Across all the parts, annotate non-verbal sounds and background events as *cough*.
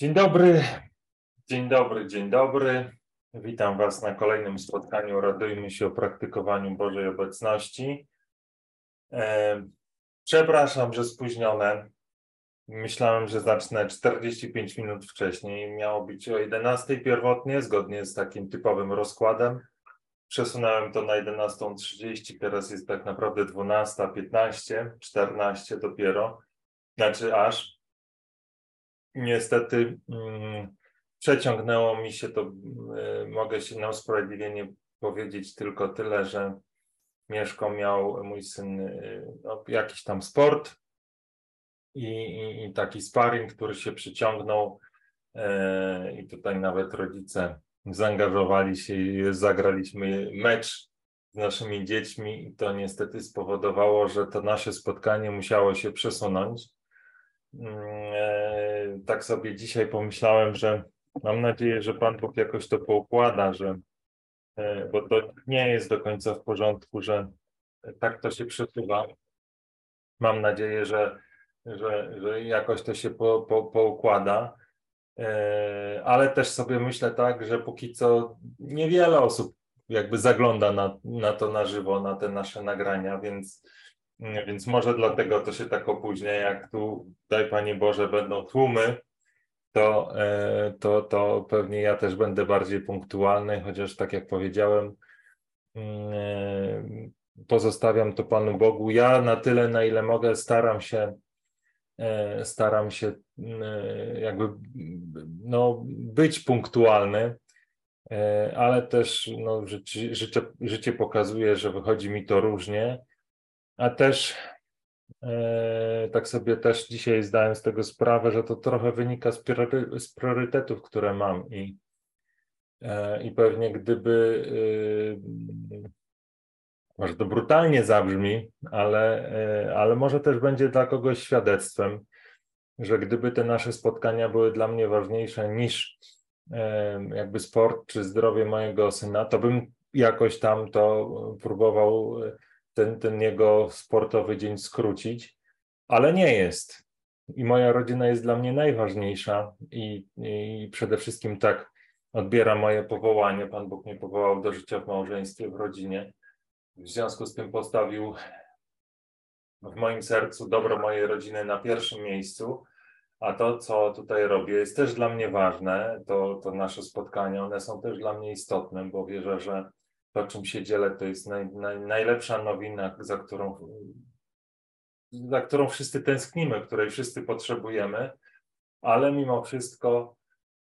Dzień dobry, dzień dobry, dzień dobry. Witam Was na kolejnym spotkaniu. Radujmy się o praktykowaniu Bożej Obecności. E, przepraszam, że spóźnione. Myślałem, że zacznę 45 minut wcześniej. Miało być o 11 pierwotnie, zgodnie z takim typowym rozkładem. Przesunąłem to na 11.30, teraz jest tak naprawdę 12.15, 14 dopiero, znaczy aż niestety mm, przeciągnęło mi się to, y, mogę się na usprawiedliwienie powiedzieć tylko tyle, że Mieszko miał mój syn y, no, jakiś tam sport i, i, i taki sparring, który się przyciągnął y, i tutaj nawet rodzice zaangażowali się i zagraliśmy mecz z naszymi dziećmi i to niestety spowodowało, że to nasze spotkanie musiało się przesunąć. Mm, e, tak sobie dzisiaj pomyślałem, że mam nadzieję, że Pan Bóg jakoś to poukłada, że, e, bo to nie jest do końca w porządku, że tak to się przesuwa. Mam nadzieję, że, że, że jakoś to się po, po, poukłada. E, ale też sobie myślę tak, że póki co niewiele osób jakby zagląda na, na to na żywo, na te nasze nagrania, więc więc może dlatego to się tak opóźnia, jak tu, daj Panie Boże, będą tłumy, to, e, to, to pewnie ja też będę bardziej punktualny, chociaż tak jak powiedziałem, mm, e, pozostawiam to Panu Bogu. Ja na tyle, na ile mogę, staram się, e, staram się jakby no, być punktualny, ale też no, życie, życie, życie pokazuje, że wychodzi mi to różnie a też e, tak sobie też dzisiaj zdałem z tego sprawę, że to trochę wynika z, priory, z priorytetów, które mam i, e, i pewnie gdyby, e, może to brutalnie zabrzmi, ale, ale może też będzie dla kogoś świadectwem, że gdyby te nasze spotkania były dla mnie ważniejsze niż jakby sport czy zdrowie mojego syna, to bym jakoś tam to próbował ten, ten jego sportowy dzień skrócić, ale nie jest. I moja rodzina jest dla mnie najważniejsza i, i przede wszystkim tak odbiera moje powołanie. Pan Bóg mnie powołał do życia w małżeństwie, w rodzinie. W związku z tym postawił w moim sercu dobro mojej rodziny na pierwszym miejscu, a to, co tutaj robię, jest też dla mnie ważne. To, to nasze spotkania, one są też dla mnie istotne, bo wierzę, że to, czym się dzielę, to jest naj, naj, najlepsza nowina, za którą, za którą wszyscy tęsknimy, której wszyscy potrzebujemy, ale mimo wszystko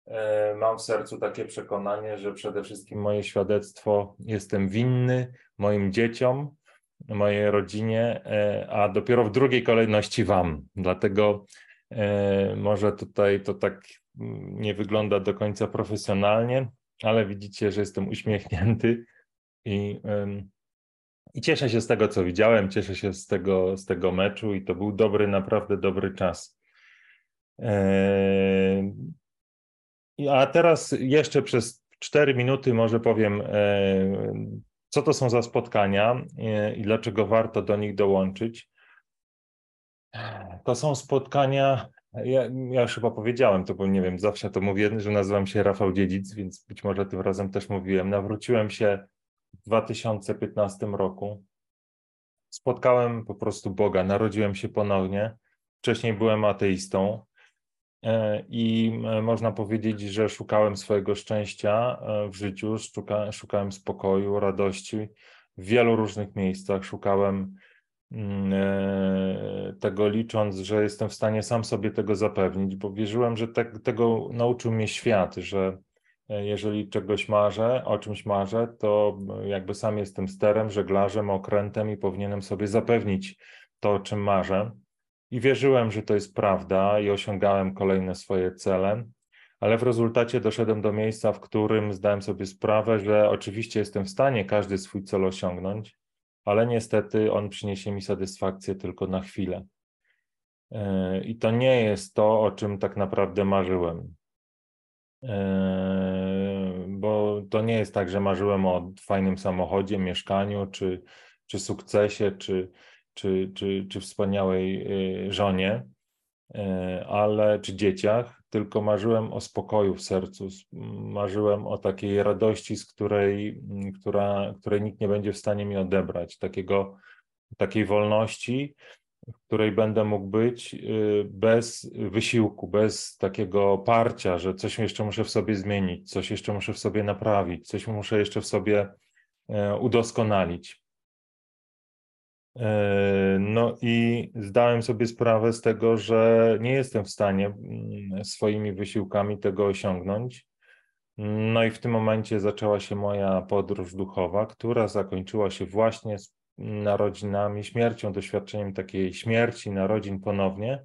e, mam w sercu takie przekonanie, że przede wszystkim moje świadectwo jestem winny moim dzieciom, mojej rodzinie, e, a dopiero w drugiej kolejności Wam. Dlatego e, może tutaj to tak nie wygląda do końca profesjonalnie, ale widzicie, że jestem uśmiechnięty i, I cieszę się z tego, co widziałem, cieszę się z tego, z tego meczu i to był dobry, naprawdę dobry czas. A teraz jeszcze przez cztery minuty może powiem, co to są za spotkania i dlaczego warto do nich dołączyć. To są spotkania, ja, ja już chyba powiedziałem to, bo nie wiem, zawsze to mówię, że nazywam się Rafał Dziedzic, więc być może tym razem też mówiłem. Nawróciłem się 2015 roku. Spotkałem po prostu Boga, narodziłem się ponownie. Wcześniej byłem ateistą e, i e, można powiedzieć, że szukałem swojego szczęścia e, w życiu, szukałem spokoju, radości w wielu różnych miejscach. Szukałem mm, tego licząc, że jestem w stanie sam sobie tego zapewnić, bo wierzyłem, że te, tego nauczył mnie świat, że jeżeli czegoś marzę, o czymś marzę, to jakby sam jestem sterem, żeglarzem, okrętem i powinienem sobie zapewnić to, o czym marzę. I wierzyłem, że to jest prawda i osiągałem kolejne swoje cele, ale w rezultacie doszedłem do miejsca, w którym zdałem sobie sprawę, że oczywiście jestem w stanie każdy swój cel osiągnąć, ale niestety on przyniesie mi satysfakcję tylko na chwilę. I to nie jest to, o czym tak naprawdę marzyłem. Eee, bo to nie jest tak, że marzyłem o fajnym samochodzie, mieszkaniu, czy, czy sukcesie, czy, czy, czy, czy wspaniałej y, żonie, eee, ale czy dzieciach, tylko marzyłem o spokoju w sercu, marzyłem o takiej radości, z której, która, której nikt nie będzie w stanie mi odebrać, takiego, takiej wolności, w której będę mógł być y, bez wysiłku, bez takiego parcia, że coś jeszcze muszę w sobie zmienić, coś jeszcze muszę w sobie naprawić, coś muszę jeszcze w sobie e, udoskonalić. E, no i zdałem sobie sprawę z tego, że nie jestem w stanie mm, swoimi wysiłkami tego osiągnąć. No i w tym momencie zaczęła się moja podróż duchowa, która zakończyła się właśnie z narodzinami, śmiercią, doświadczeniem takiej śmierci, narodzin ponownie,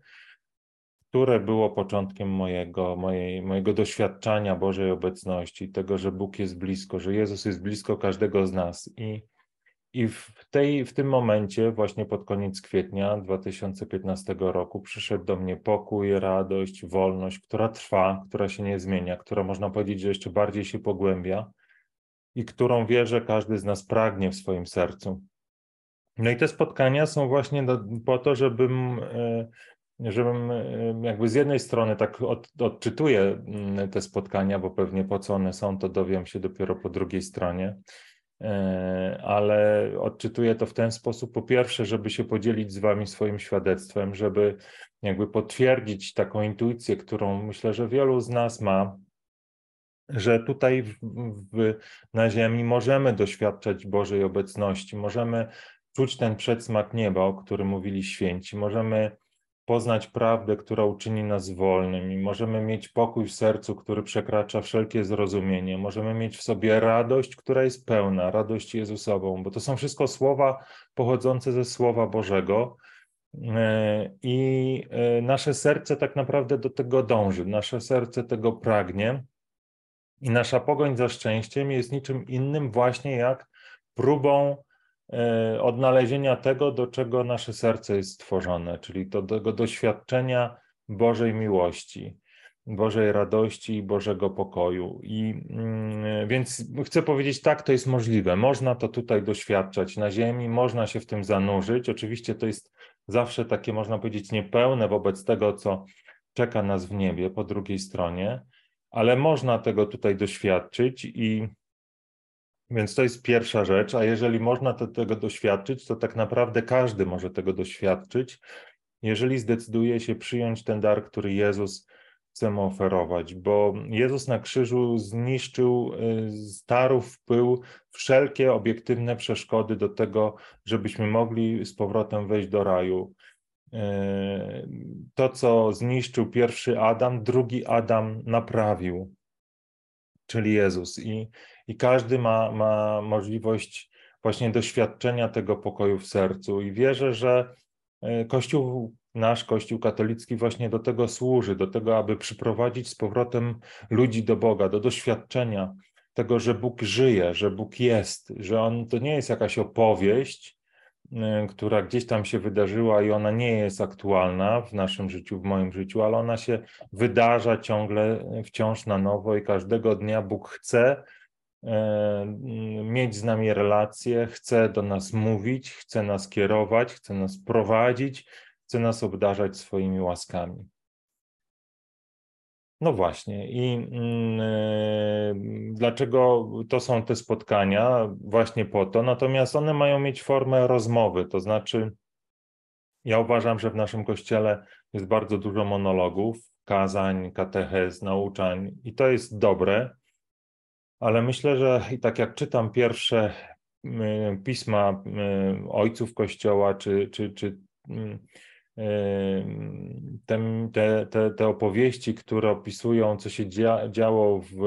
które było początkiem mojego, mojej, mojego doświadczania Bożej obecności, tego, że Bóg jest blisko, że Jezus jest blisko każdego z nas. I i w, tej, w tym momencie, właśnie pod koniec kwietnia 2015 roku, przyszedł do mnie pokój, radość, wolność, która trwa, która się nie zmienia, która można powiedzieć, że jeszcze bardziej się pogłębia i którą wierzę każdy z nas pragnie w swoim sercu. No i te spotkania są właśnie do, po to, żebym, e, żebym e, jakby z jednej strony tak od, odczytuję mm, te spotkania, bo pewnie po co one są, to dowiem się dopiero po drugiej stronie E, ale odczytuję to w ten sposób. Po pierwsze, żeby się podzielić z Wami swoim świadectwem, żeby jakby potwierdzić taką intuicję, którą myślę, że wielu z nas ma, że tutaj w, w, na Ziemi możemy doświadczać Bożej obecności, możemy czuć ten przedsmak nieba, o którym mówili święci, możemy poznać prawdę, która uczyni nas wolnymi. Możemy mieć pokój w sercu, który przekracza wszelkie zrozumienie. Możemy mieć w sobie radość, która jest pełna, radość Jezusową, bo to są wszystko słowa pochodzące ze Słowa Bożego. E, I e, nasze serce tak naprawdę do tego dąży, nasze serce tego pragnie. I nasza pogoń za szczęściem jest niczym innym właśnie jak próbą odnalezienia tego, do czego nasze serce jest stworzone, czyli do tego doświadczenia Bożej miłości, Bożej radości i Bożego pokoju. I mm, więc chcę powiedzieć, tak, to jest możliwe. Można to tutaj doświadczać na Ziemi, można się w tym zanurzyć. Oczywiście to jest zawsze takie, można powiedzieć, niepełne wobec tego, co czeka nas w niebie po drugiej stronie, ale można tego tutaj doświadczyć i więc to jest pierwsza rzecz, a jeżeli można to, tego doświadczyć, to tak naprawdę każdy może tego doświadczyć, jeżeli zdecyduje się przyjąć ten dar, który Jezus chce mu oferować, bo Jezus na krzyżu zniszczył, starł w pył wszelkie obiektywne przeszkody do tego, żebyśmy mogli z powrotem wejść do raju. E, to, co zniszczył pierwszy Adam, drugi Adam naprawił, czyli Jezus. I i każdy ma, ma możliwość właśnie doświadczenia tego pokoju w sercu. I wierzę, że e, Kościół, nasz Kościół katolicki właśnie do tego służy, do tego, aby przyprowadzić z powrotem ludzi do Boga, do doświadczenia tego, że Bóg żyje, że Bóg jest, że On to nie jest jakaś opowieść, e, która gdzieś tam się wydarzyła i ona nie jest aktualna w naszym życiu, w moim życiu, ale ona się wydarza ciągle, wciąż na nowo i każdego dnia Bóg chce, E, mieć z nami relacje, chce do nas mówić, chce nas kierować, chce nas prowadzić, chce nas obdarzać swoimi łaskami. No właśnie, i yy, dlaczego to są te spotkania? Właśnie po to. Natomiast one mają mieć formę rozmowy, to znaczy, ja uważam, że w naszym kościele jest bardzo dużo monologów, kazań, katechez, nauczań, i to jest dobre ale myślę, że i tak jak czytam pierwsze mm, pisma mm, ojców Kościoła, czy, czy, czy mm, te, te, te opowieści, które opisują, co się dzia, działo w,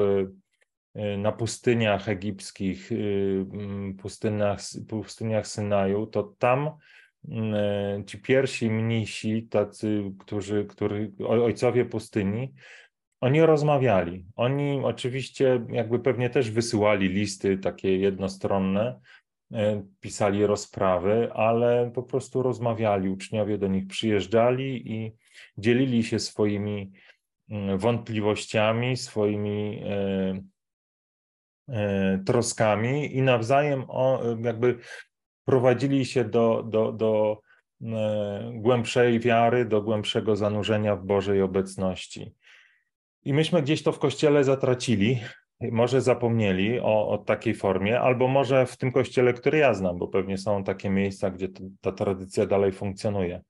y, na pustyniach egipskich, y, pustyniach, pustyniach Synaju, to tam ci pierwsi mnisi, tacy, którzy, ojcowie pustyni, oni rozmawiali. Oni oczywiście jakby pewnie też wysyłali listy takie jednostronne, e, pisali rozprawy, ale po prostu rozmawiali. Uczniowie do nich przyjeżdżali i dzielili się swoimi mm, wątpliwościami, swoimi e, e, troskami i nawzajem jakby prowadzili się do, do, do głębszej wiary, do głębszego zanurzenia w Bożej obecności. I myśmy gdzieś to w kościele zatracili, może zapomnieli o, o takiej formie, albo może w tym kościele, który ja znam, bo pewnie są takie miejsca, gdzie to, ta tradycja dalej funkcjonuje.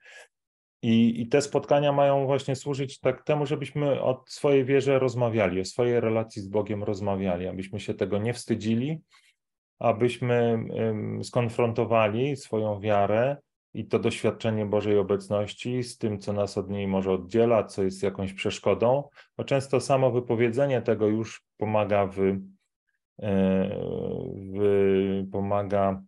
I, I, te spotkania mają właśnie służyć tak temu, żebyśmy o swojej wierze rozmawiali, o swojej relacji z Bogiem rozmawiali, abyśmy się tego nie wstydzili, abyśmy skonfrontowali swoją wiarę i to doświadczenie Bożej obecności z tym, co nas od niej może oddziela, co jest jakąś przeszkodą, bo często samo wypowiedzenie tego już pomaga w, e, w pomaga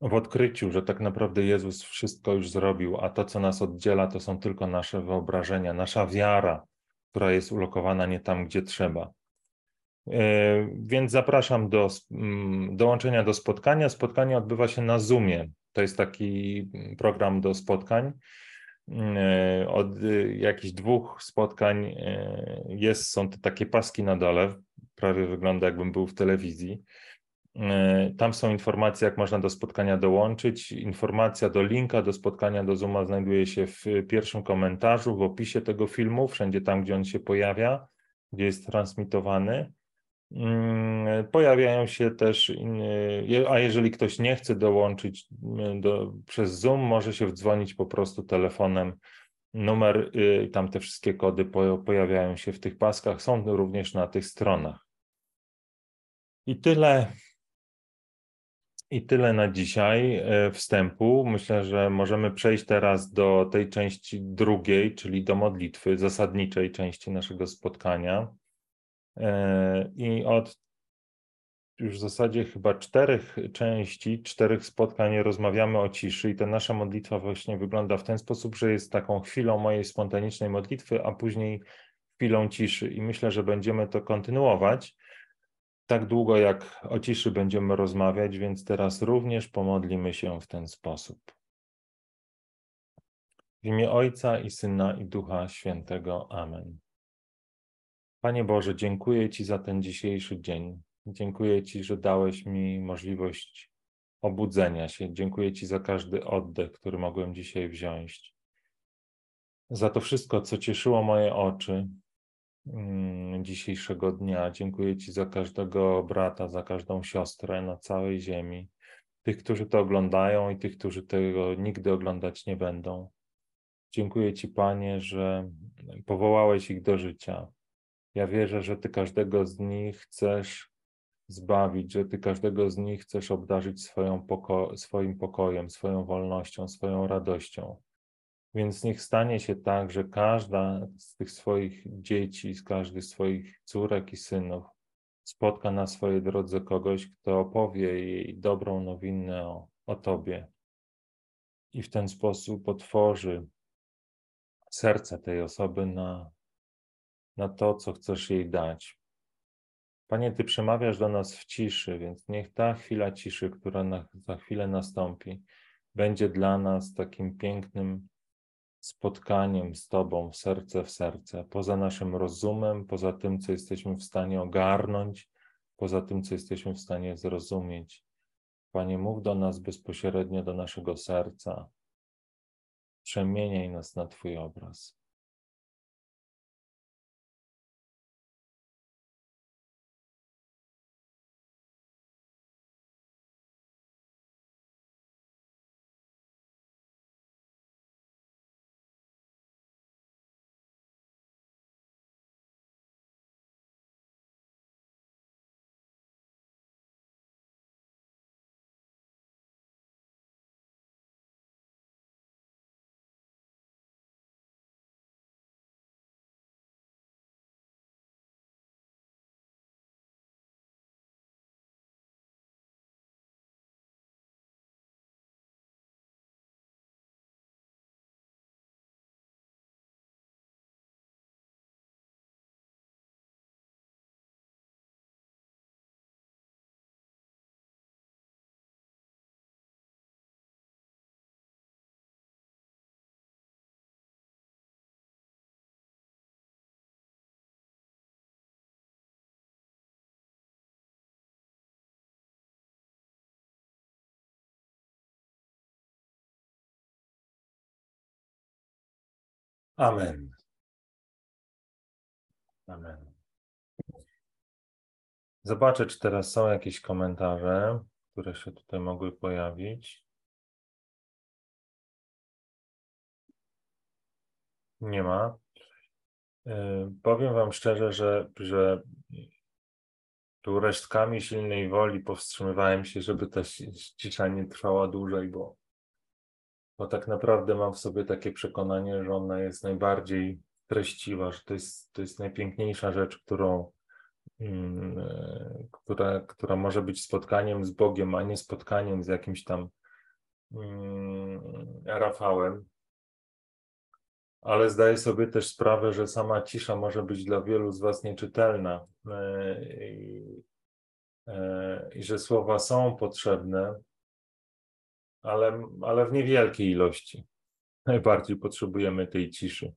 w odkryciu, że tak naprawdę Jezus wszystko już zrobił, a to, co nas oddziela, to są tylko nasze wyobrażenia, nasza wiara, która jest ulokowana nie tam, gdzie trzeba. E, więc zapraszam do mm, dołączenia do spotkania. Spotkanie odbywa się na Zoomie. To jest taki program do spotkań. E, od jakichś dwóch spotkań e, jest, są te takie paski na dole, prawie wygląda jakbym był w telewizji. E, tam są informacje, jak można do spotkania dołączyć. Informacja do linka do spotkania do Zooma znajduje się w pierwszym komentarzu, w opisie tego filmu, wszędzie tam, gdzie on się pojawia, gdzie jest transmitowany. Mm, pojawiają się też, a jeżeli ktoś nie chce dołączyć mm, do, przez Zoom, może się wdzwonić po prostu telefonem. Numer, y, tam te wszystkie kody pojawiają się w tych paskach, są również na tych stronach. I tyle i tyle na dzisiaj e, wstępu. Myślę, że możemy przejść teraz do tej części drugiej, czyli do modlitwy, zasadniczej części naszego spotkania. E, I od już w zasadzie chyba czterech części, czterech spotkań rozmawiamy o ciszy i ta nasza modlitwa właśnie wygląda w ten sposób, że jest taką chwilą mojej spontanicznej modlitwy, a później chwilą ciszy i myślę, że będziemy to kontynuować tak długo, jak o ciszy będziemy rozmawiać, więc teraz również pomodlimy się w ten sposób. W imię Ojca i Syna i Ducha Świętego. Amen. Panie Boże, dziękuję Ci za ten dzisiejszy dzień. Dziękuję Ci, że dałeś mi możliwość obudzenia się. Dziękuję Ci za każdy oddech, który mogłem dzisiaj wziąć. Za to wszystko, co cieszyło moje oczy, Mm, dzisiejszego dnia. Dziękuję Ci za każdego brata, za każdą siostrę na całej ziemi, tych, którzy to oglądają i tych, którzy tego nigdy oglądać nie będą. Dziękuję Ci, Panie, że powołałeś ich do życia. Ja wierzę, że Ty każdego z nich chcesz zbawić, że Ty każdego z nich chcesz obdarzyć swoją poko swoim pokojem, swoją wolnością, swoją radością. Więc niech stanie się tak, że każda z tych swoich dzieci, z każdy z swoich córek i synów spotka na swojej drodze kogoś, kto opowie jej dobrą nowinę o, o Tobie. I w ten sposób otworzy serce tej osoby na, na to, co chcesz jej dać. Panie, Ty przemawiasz do nas w ciszy, więc niech ta chwila ciszy, która na, za chwilę nastąpi, będzie dla nas takim pięknym spotkaniem z Tobą serce w serce, poza naszym rozumem, poza tym, co jesteśmy w stanie ogarnąć, poza tym, co jesteśmy w stanie zrozumieć. Panie, mów do nas bezpośrednio do naszego serca. Przemieniaj nas na Twój obraz. Amen. Amen. Zobaczę, czy teraz są jakieś komentarze, które się tutaj mogły pojawić. Nie ma. Yy, powiem Wam szczerze, że, że tu resztkami silnej woli powstrzymywałem się, żeby ta cisza nie trwała dłużej, bo, bo tak naprawdę mam w sobie takie przekonanie, że ona jest najbardziej treściwa, że to jest, to jest najpiękniejsza rzecz, którą, mm, e, która, która może być spotkaniem z Bogiem, a nie spotkaniem z jakimś tam mm, Rafałem. Ale zdaję sobie też sprawę, że sama cisza może być dla wielu z Was nieczytelna e, i, e, i że słowa są potrzebne, ale, ale w niewielkiej ilości. *laughs* Najbardziej potrzebujemy tej ciszy.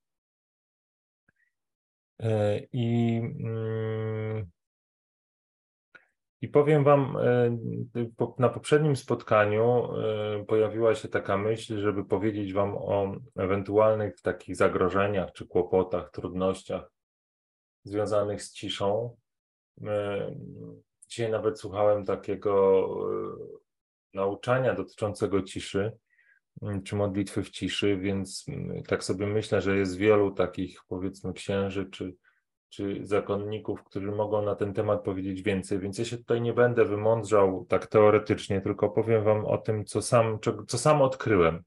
E, I, mm, I powiem Wam, e, na poprzednim spotkaniu e, pojawiła się taka myśl, żeby powiedzieć Wam o ewentualnych takich zagrożeniach czy kłopotach, trudnościach związanych z ciszą. Dzisiaj nawet słuchałem takiego nauczania dotyczącego ciszy Mm, czy modlitwy w ciszy, więc mm, tak sobie myślę, że jest wielu takich powiedzmy księży czy, czy zakonników, którzy mogą na ten temat powiedzieć więcej, więc ja się tutaj nie będę wymądrzał tak teoretycznie, tylko powiem wam o tym, co sam, co sam odkryłem.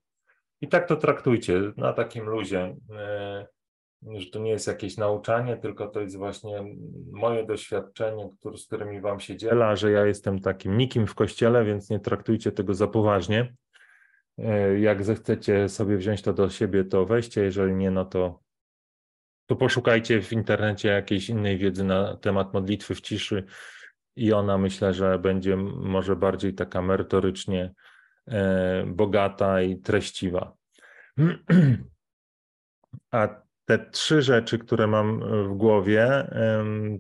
I tak to traktujcie na takim luzie, e, że to nie jest jakieś nauczanie, tylko to jest właśnie moje doświadczenie, z którymi wam się dzielę, że ja jestem takim nikim w kościele, więc nie traktujcie tego za poważnie. E, jak zechcecie sobie wziąć to do siebie, to weźcie, jeżeli nie, no to, to poszukajcie w internecie jakiejś innej wiedzy na temat modlitwy w ciszy i ona myślę, że będzie może bardziej taka merytorycznie e, bogata i treściwa. *clears throat* A te trzy rzeczy, które mam w głowie,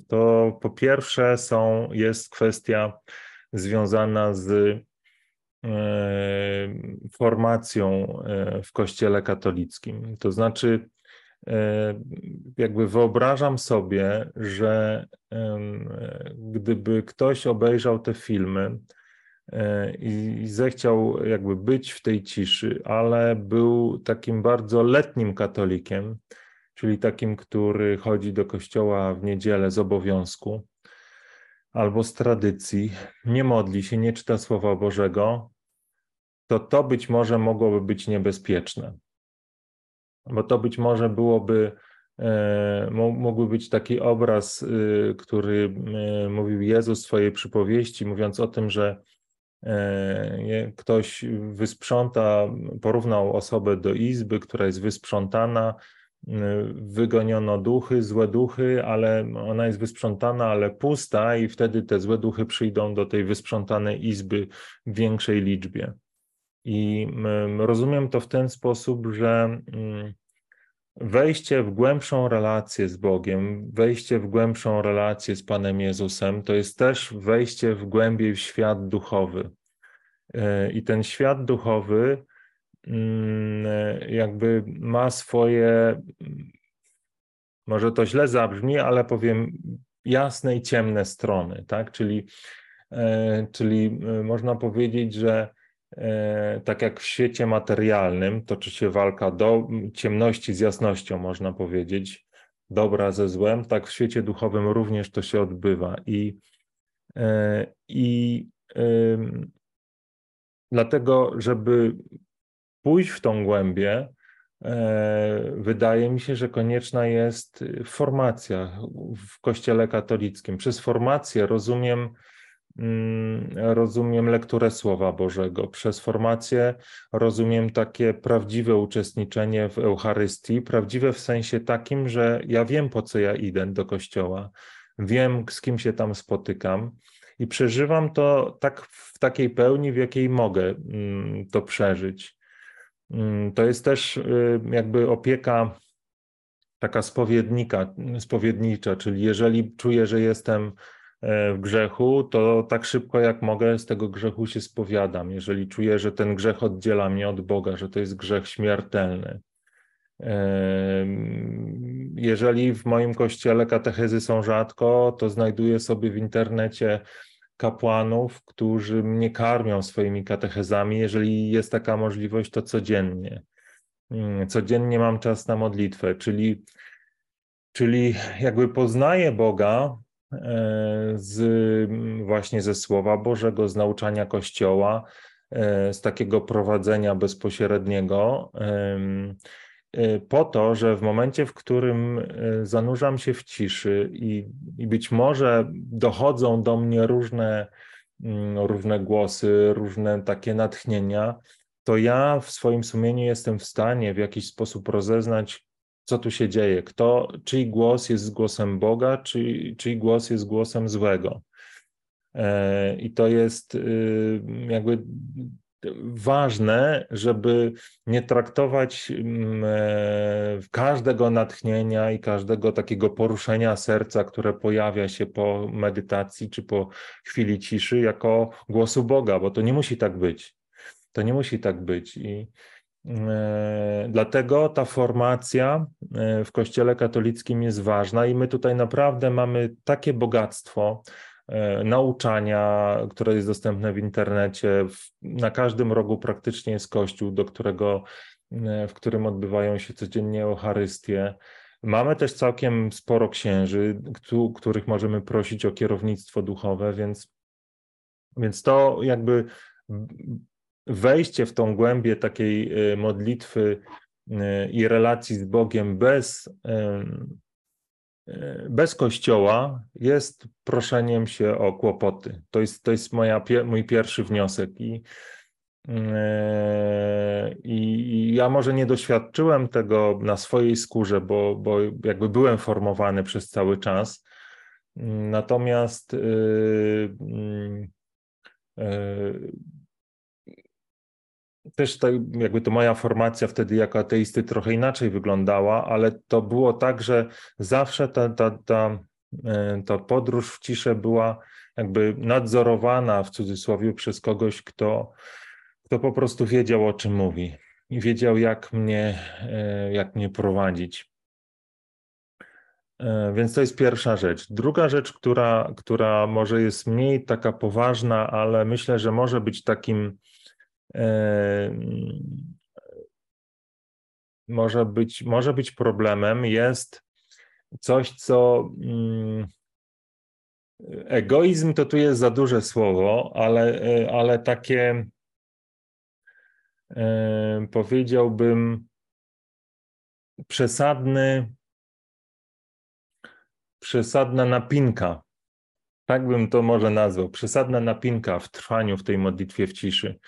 to po pierwsze są, jest kwestia związana z E, formacją e, w Kościele katolickim. To znaczy, e, jakby wyobrażam sobie, że gdyby ktoś obejrzał te filmy i zechciał jakby być w tej ciszy, ale był takim bardzo letnim katolikiem, czyli takim, który chodzi do kościoła w niedzielę z obowiązku, albo z tradycji, nie modli się, nie czyta Słowa Bożego, to to być może mogłoby być niebezpieczne. Bo to być może byłoby, e, mógłby być taki obraz, e, który e, mówił Jezus w swojej przypowieści, mówiąc o tym, że ktoś wysprząta, porównał osobę do izby, która jest wysprzątana, wygoniono duchy, złe duchy, ale ona jest wysprzątana, ale pusta, i wtedy te złe duchy przyjdą do tej wysprzątanej izby w większej liczbie. I rozumiem to w ten sposób, że mm, wejście w głębszą relację z Bogiem, wejście w głębszą relację z Panem Jezusem, to jest też wejście w głębiej w świat duchowy. E, I ten świat duchowy mm, jakby ma swoje, może to źle zabrzmi, ale powiem jasne i ciemne strony, tak? Czyli, e, czyli e, można powiedzieć, że E, tak jak w świecie materialnym toczy się walka do ciemności z jasnością, można powiedzieć, dobra ze złem, tak w świecie duchowym również to się odbywa. I, i dlatego, żeby pójść w tą głębię, e, wydaje mi się, że konieczna jest formacja w Kościele katolickim. Przez formację rozumiem Mm, rozumiem lekturę Słowa Bożego. Przez formację rozumiem takie prawdziwe uczestniczenie w Eucharystii, prawdziwe w sensie takim, że ja wiem, po co ja idę do kościoła, wiem, z kim się tam spotykam i przeżywam to tak w takiej pełni, w jakiej mogę mm, to przeżyć. Mm, to jest też y, jakby opieka taka spowiednika, spowiednicza, czyli jeżeli czuję, że jestem E, w grzechu, to tak szybko jak mogę z tego grzechu się spowiadam. Jeżeli czuję, że ten grzech oddziela mnie od Boga, że to jest grzech śmiertelny, Jeżeli w moim kościele katechezy są rzadko, to znajduję sobie w internecie kapłanów, którzy mnie karmią swoimi katechezami. Jeżeli jest taka możliwość, to codziennie. Mm, codziennie mam czas na modlitwę, czyli, czyli jakby poznaję Boga e, z, właśnie ze Słowa Bożego, z nauczania Kościoła, e, z takiego prowadzenia bezpośredniego po to, że w momencie, w którym y, zanurzam się w ciszy i, i być może dochodzą do mnie różne, mm, różne głosy, różne takie natchnienia, to ja w swoim sumieniu jestem w stanie w jakiś sposób rozeznać, co tu się dzieje, kto, czyj głos jest głosem Boga, czy, czyj głos jest głosem złego. E, I to jest y, jakby ważne, żeby nie traktować mm, e, każdego natchnienia i każdego takiego poruszenia serca, które pojawia się po medytacji czy po chwili ciszy, jako głosu Boga, bo to nie musi tak być. To nie musi tak być. I e, dlatego ta formacja e, w Kościele katolickim jest ważna, i my tutaj naprawdę mamy takie bogactwo nauczania, które jest dostępne w internecie. Na każdym rogu praktycznie jest kościół, do którego, e, w którym odbywają się codziennie Eucharystie. Mamy też całkiem sporo księży, których możemy prosić o kierownictwo duchowe, więc, więc to jakby wejście w tą głębię takiej e, modlitwy i relacji z Bogiem bez bez kościoła jest proszeniem się o kłopoty. To jest, to jest moja, mój pierwszy wniosek. I, e, i, I, ja może nie doświadczyłem tego na swojej skórze, bo, bo jakby byłem formowany przez cały czas. Natomiast yy, yy, też tak, jakby to moja formacja wtedy jako ateisty trochę inaczej wyglądała, ale to było tak, że zawsze ta, ta, ta, e, ta podróż w ciszę była jakby nadzorowana w cudzysłowie przez kogoś, kto, kto po prostu wiedział o czym mówi i wiedział jak mnie, e, jak mnie prowadzić. E, więc to jest pierwsza rzecz. Druga rzecz, która, która może jest mniej taka poważna, ale myślę, że może być takim może być, może być problemem, jest coś, co. Mm, egoizm to tu jest za duże słowo, ale, ale takie powiedziałbym przesadny, przesadna napinka. Tak bym to może nazwał. Przesadna napinka w trwaniu w tej modlitwie w ciszy.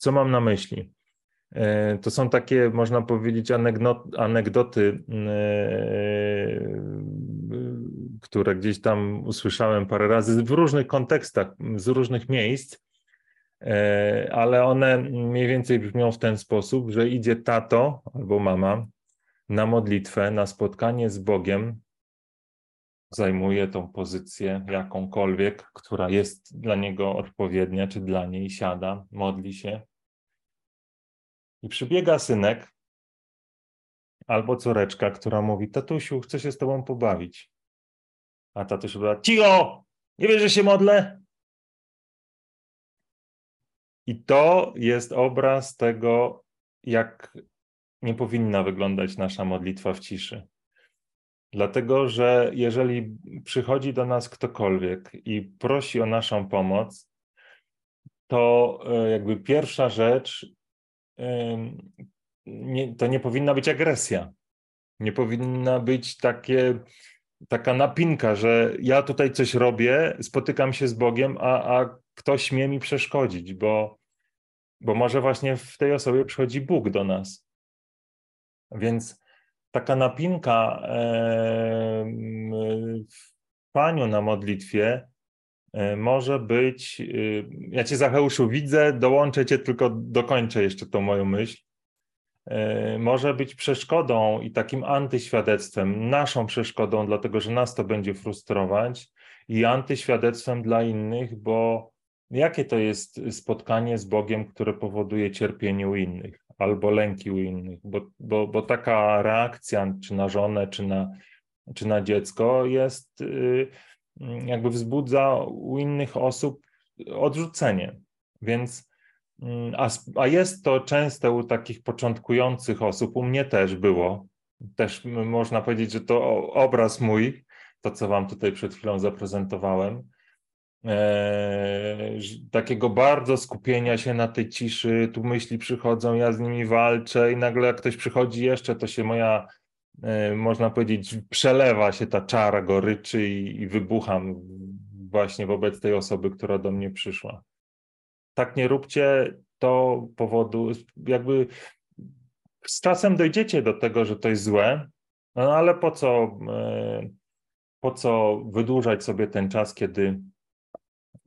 Co mam na myśli? E, to są takie, można powiedzieć, anegdoty, e, które gdzieś tam usłyszałem parę razy w różnych kontekstach, z różnych miejsc, e, ale one mniej więcej brzmią w ten sposób, że idzie tato albo mama na modlitwę, na spotkanie z Bogiem, zajmuje tą pozycję jakąkolwiek, która jest dla niego odpowiednia, czy dla niej siada, modli się. I przybiega synek albo córeczka, która mówi: Tatusiu, chcę się z tobą pobawić. A tatuś mówi: Cicho! Nie wiesz, że się modlę? I to jest obraz tego, jak nie powinna wyglądać nasza modlitwa w ciszy. Dlatego, że jeżeli przychodzi do nas ktokolwiek i prosi o naszą pomoc, to e, jakby pierwsza rzecz nie, to nie powinna być agresja. Nie powinna być takie, taka napinka, że ja tutaj coś robię, spotykam się z Bogiem, a, a ktoś mnie mi przeszkodzić, bo, bo może właśnie w tej osobie przychodzi Bóg do nas. Więc taka napinka w Paniu na modlitwie E, może być, y, ja cię Zacheuszu widzę, dołączę cię, tylko dokończę jeszcze tą moją myśl, e, może być przeszkodą i takim antyświadectwem, naszą przeszkodą, dlatego że nas to będzie frustrować i antyświadectwem dla innych, bo jakie to jest spotkanie z Bogiem, które powoduje cierpienie u innych? albo lęki u innych, bo, bo, bo taka reakcja, czy na żonę, czy na, czy na dziecko, jest y, jakby wzbudza u innych osób odrzucenie. Więc mm, a, a jest to częste u takich początkujących osób, u mnie też było. Też można powiedzieć, że to obraz mój, to co Wam tutaj przed chwilą zaprezentowałem. E, takiego bardzo skupienia się na tej ciszy, tu myśli przychodzą, ja z nimi walczę i nagle jak ktoś przychodzi jeszcze, to się moja, można powiedzieć, przelewa się ta czara goryczy i, i wybucham właśnie wobec tej osoby, która do mnie przyszła. Tak nie róbcie, to powodu, jakby z czasem dojdziecie do tego, że to jest złe, no ale po co, e, po co wydłużać sobie ten czas, kiedy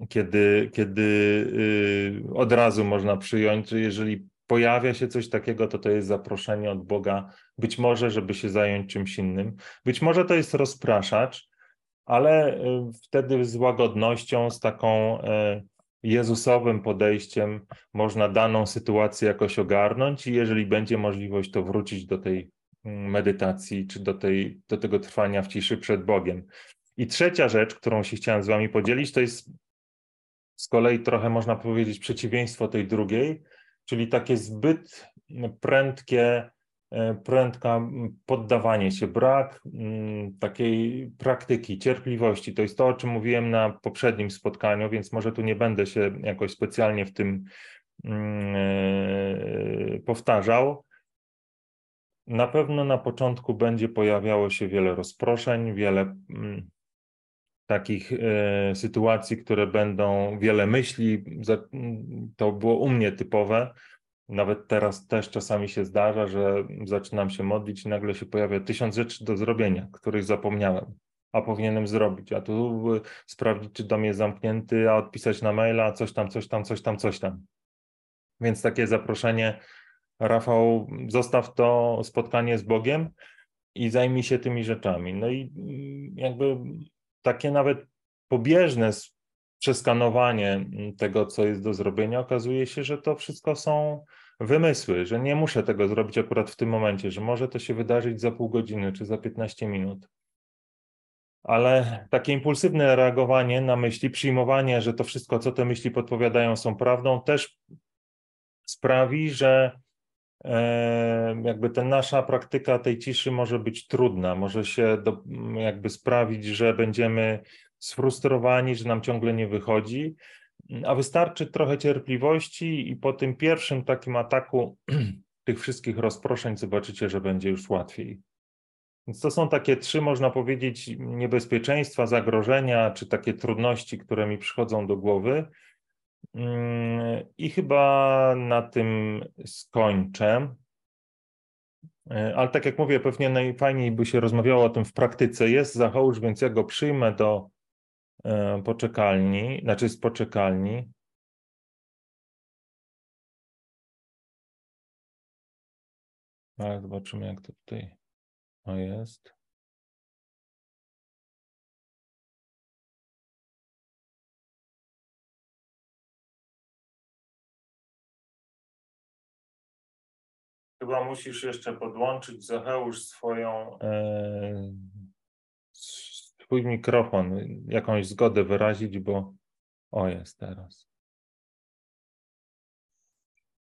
kiedy, kiedy y, od razu można przyjąć, że jeżeli pojawia się coś takiego, to to jest zaproszenie od Boga, być może, żeby się zająć czymś innym. Być może to jest rozpraszacz, ale y, wtedy z łagodnością, z taką y, Jezusowym podejściem można daną sytuację jakoś ogarnąć i jeżeli będzie możliwość, to wrócić do tej mm, medytacji czy do, tej, do tego trwania w ciszy przed Bogiem. I trzecia rzecz, którą się chciałem z Wami podzielić, to jest z kolei trochę można powiedzieć przeciwieństwo tej drugiej, czyli takie zbyt prędkie, e, prędka poddawanie się, brak takiej praktyki, cierpliwości. To jest to, o czym mówiłem na poprzednim spotkaniu, więc może tu nie będę się jakoś specjalnie w tym e, powtarzał. Na pewno na początku będzie pojawiało się wiele rozproszeń, wiele takich e, sytuacji, które będą wiele myśli. To było u mnie typowe. Nawet teraz też czasami się zdarza, że zaczynam się modlić i nagle się pojawia tysiąc rzeczy do zrobienia, których zapomniałem, a powinienem zrobić. A tu sprawdzić, czy dom jest zamknięty, a odpisać na maila, coś tam, coś tam, coś tam, coś tam. Więc takie zaproszenie, Rafał, zostaw to spotkanie z Bogiem i zajmij się tymi rzeczami. No i jakby takie nawet pobieżne przeskanowanie tego, co jest do zrobienia, okazuje się, że to wszystko są wymysły, że nie muszę tego zrobić akurat w tym momencie, że może to się wydarzyć za pół godziny czy za 15 minut. Ale takie impulsywne reagowanie na myśli, przyjmowanie, że to wszystko, co te myśli podpowiadają, są prawdą, też sprawi, że jakby ta nasza praktyka tej ciszy może być trudna, może się do, jakby sprawić, że będziemy sfrustrowani, że nam ciągle nie wychodzi, a wystarczy trochę cierpliwości i po tym pierwszym takim ataku *clears throat* tych wszystkich rozproszeń zobaczycie, że będzie już łatwiej. Więc to są takie trzy, można powiedzieć, niebezpieczeństwa, zagrożenia, czy takie trudności, które mi przychodzą do głowy, I chyba na tym skończę. E, ale tak jak mówię, pewnie najfajniej by się rozmawiało o tym w praktyce. Jest Zacheusz, więc ja go przyjmę do e, poczekalni, znaczy z poczekalni. Ale zobaczymy, jak to tutaj o jest. Chyba musisz jeszcze podłączyć, Zacheusz, swoją, e, swój mikrofon, jakąś zgodę wyrazić, bo o jest teraz.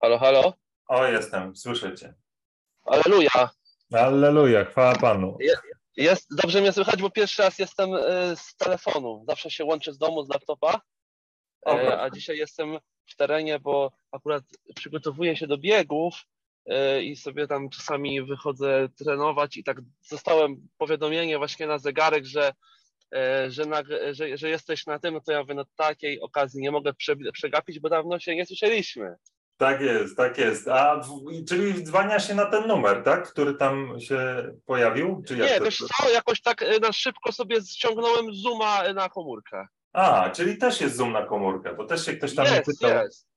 Halo, halo? O, jestem, słyszę cię. Aleluja. Aleluja, chwała Panu. Jest, dobrze mnie słychać, bo pierwszy raz jestem e, z telefonu. Zawsze się łączę z domu, z laptopa, e, a dzisiaj jestem w terenie, bo akurat przygotowuję się do biegów i sobie tam czasami wychodzę trenować i tak zostałem powiadomienie właśnie na zegarek, że, e, że, na, że, że jesteś na tym, no to ja mówię, no takiej okazji nie mogę przegapić, bo dawno się nie słyszeliśmy. Tak jest, tak jest. A czyli dzwania się na ten numer, tak? Który tam się pojawił? Czy nie, wiesz co, jakoś tak e, na szybko sobie ściągnąłem Zooma na komórkę. A, czyli też jest Zoom na komórkę, bo też się ktoś tam jest, pytał. Jest.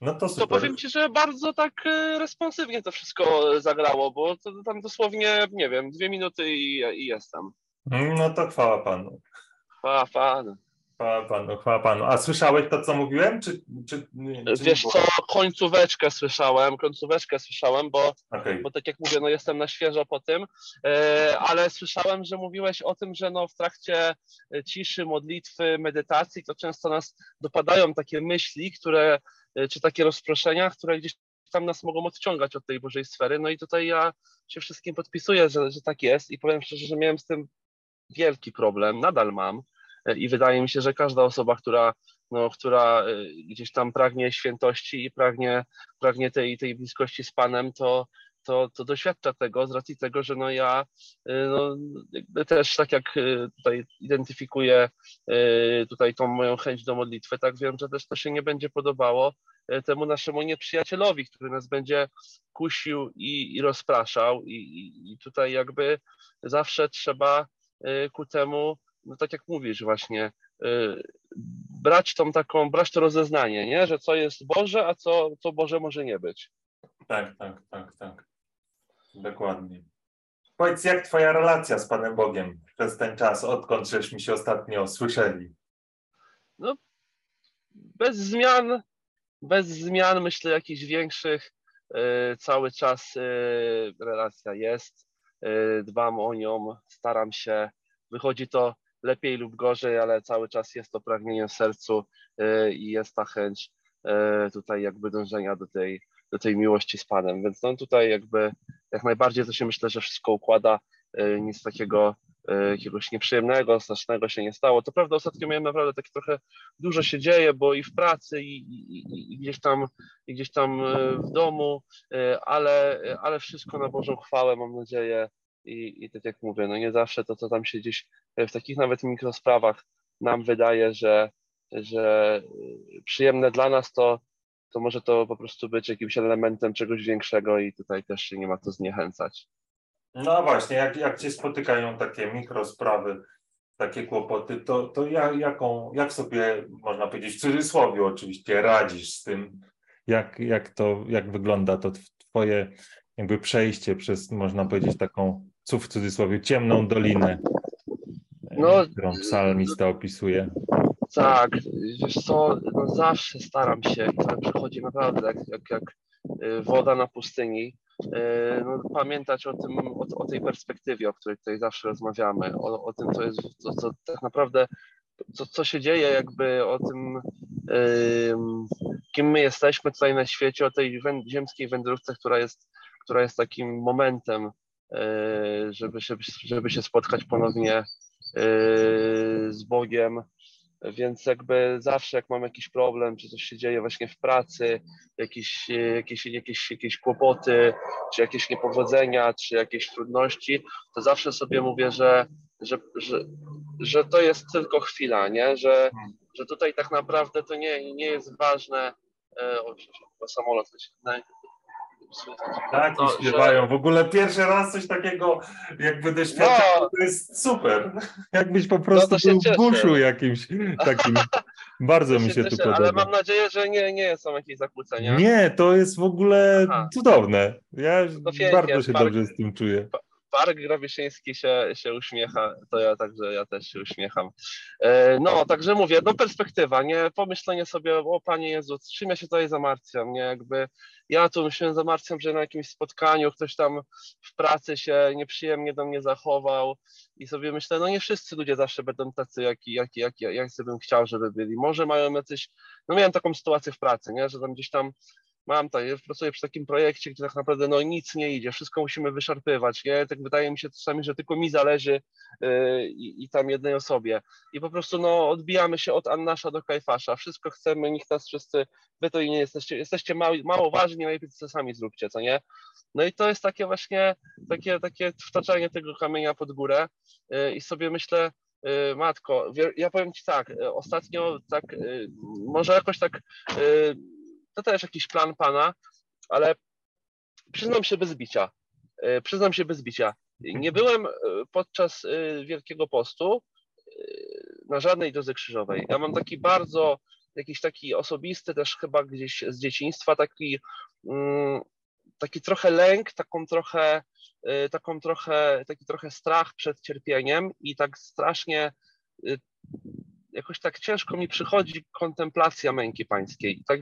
No to. To powiem Ci, że bardzo tak e, responsywnie to wszystko zagrało, bo to tam dosłownie, nie wiem, dwie minuty i, i jestem. No to chwała Panu. Chwała Panu. Chwała Panu, chwała Panu. A słyszałeś to, co mówiłem? Czy, czy, czy Wiesz co, końcóweczkę słyszałem, końcóweczkę słyszałem, bo, okay. bo tak jak mówię, no jestem na świeżo po tym, e, ale słyszałem, że mówiłeś o tym, że no w trakcie ciszy, modlitwy, medytacji, to często nas dopadają takie myśli, które, e, czy takie rozproszenia, które gdzieś tam nas mogą odciągać od tej Bożej sfery. No i tutaj ja się wszystkim podpisuję, że, że tak jest i powiem szczerze, że miałem z tym wielki problem, nadal mam i wydaje mi się, że każda osoba, która, no, która y, gdzieś tam pragnie świętości i pragnie, pragnie tej, tej bliskości z Panem, to, to, to doświadcza tego z racji tego, że no ja y, no, też tak jak y, tutaj identyfikuję tutaj tą moją chęć do modlitwy, tak wiem, że też to się nie będzie podobało temu naszemu nieprzyjacielowi, który nas będzie kusił i, i rozpraszał i, i tutaj jakby zawsze trzeba ku temu no tak jak mówisz właśnie, y, brać tą taką, brać to rozeznanie, nie? że co jest Boże, a co, co Boże może nie być. Tak, tak, tak, tak. Dokładnie. Powiedz, jak twoja relacja z Panem Bogiem przez ten czas, odkąd żeśmy się ostatnio słyszeli? No, bez zmian, bez zmian, myślę, jakichś większych, y, cały czas y, relacja jest, dbam o nią, staram się, wychodzi to lepiej lub gorzej, ale cały czas jest to pragnienie w sercu i jest ta chęć tutaj jakby dążenia do tej, do tej miłości z Panem. Więc no tutaj jakby jak najbardziej to się myślę, że wszystko układa, y, nic takiego jakiegoś nieprzyjemnego, strasznego się nie stało. To prawda, ostatnio miałem naprawdę takie trochę dużo się dzieje, bo i w pracy, i, i, i, gdzieś, tam, i gdzieś tam w domu, ale, ale wszystko na Bożą chwałę, mam nadzieję, i, i tak jak mówię, no nie zawsze to, co tam się gdzieś w takich nawet mikrosprawach nam wydaje, że, że przyjemne dla nas, to, to może to po prostu być jakimś elementem czegoś większego i tutaj też się nie ma co zniechęcać. No właśnie, jak, jak cię spotykają takie mikrosprawy, takie kłopoty, to, to jak, jaką, jak sobie, można powiedzieć w cudzysłowie oczywiście, radzisz z tym? Jak, jak to, jak wygląda to twoje jakby przejście przez, można powiedzieć, taką w cudzysłowie, ciemną dolinę, no, którą psalmista opisuje. Tak, wiesz co, no zawsze staram się to przychodzi naprawdę jak, jak, jak y, woda na pustyni, y, no, pamiętać o, tym, o, o, tej perspektywie, o której tutaj zawsze rozmawiamy, o, o tym, co jest, co, co tak naprawdę, co, co się dzieje, jakby o tym, kim my jesteśmy tutaj na świecie, o tej ziemskiej wędrówce, która jest, która jest takim momentem E, żeby się, żeby się spotkać ponownie e, z Bogiem. Więc jakby zawsze jak mam jakiś problem, czy coś się dzieje właśnie w pracy, jakieś, jakieś, jakieś, jakieś kłopoty, czy jakieś niepowodzenia, czy jakieś trudności, to zawsze sobie mówię, że, że, że, że to jest tylko chwila, nie? Że, że tutaj tak naprawdę to nie, nie jest ważne. E, o, samolot tak, i śpiewają. Że... W ogóle pierwszy raz coś takiego jakby doświadczał, no. to jest super. Jakbyś po prostu no był w buszu jakimś takim. Bardzo mi się to podoba. Ale mam nadzieję, że nie, nie są jakieś zakłócenia. Nie, to jest w ogóle Aha. cudowne. Ja bardzo się dobrze z tym czuję. Park Grabiszyński się, się uśmiecha, to ja także ja też się uśmiecham. E, no, także mówię, no perspektywa, nie? Pomyślenie sobie, o Panie Jezu, czym ja się tutaj zamartwiam, nie? Jakby ja tu się zamartwiam, że na jakimś spotkaniu ktoś tam w pracy się nieprzyjemnie do mnie zachował i sobie myślę, no nie wszyscy ludzie zawsze będą tacy, jak, jak, jak, jak sobie bym chciał, żeby byli. Może mają jacyś, no miałem taką sytuację w pracy, nie? Że tam gdzieś tam mam to, pracuję przy takim projekcie, gdzie tak naprawdę no, nic nie idzie, wszystko musimy wyszarpywać, nie? Tak wydaje mi się czasami, że tylko mi zależy yy, i tam jednej osobie. I po prostu no, odbijamy się od Annasza do Kajfasza, wszystko chcemy, nikt nas wszyscy, wy to i nie jesteście, jesteście mało, mało ważni, najlepiej to sami zróbcie, co nie? No i to jest takie właśnie, takie, takie wtaczanie tego kamienia pod górę yy, i sobie myślę, yy, matko, ja powiem Ci tak, yy, ostatnio tak, yy, może jakoś tak to też jakiś plan Pana, ale przyznam się bez bicia. E, przyznam się bez bicia. Nie byłem e, podczas e, Wielkiego Postu na żadnej drodze krzyżowej. Ja mam taki bardzo, jakiś taki osobisty też chyba gdzieś z dzieciństwa, taki, mm, taki trochę lęk, taką trochę, taką trochę, taki trochę strach przed cierpieniem i tak strasznie jakoś tak ciężko mi przychodzi kontemplacja męki pańskiej. Tak,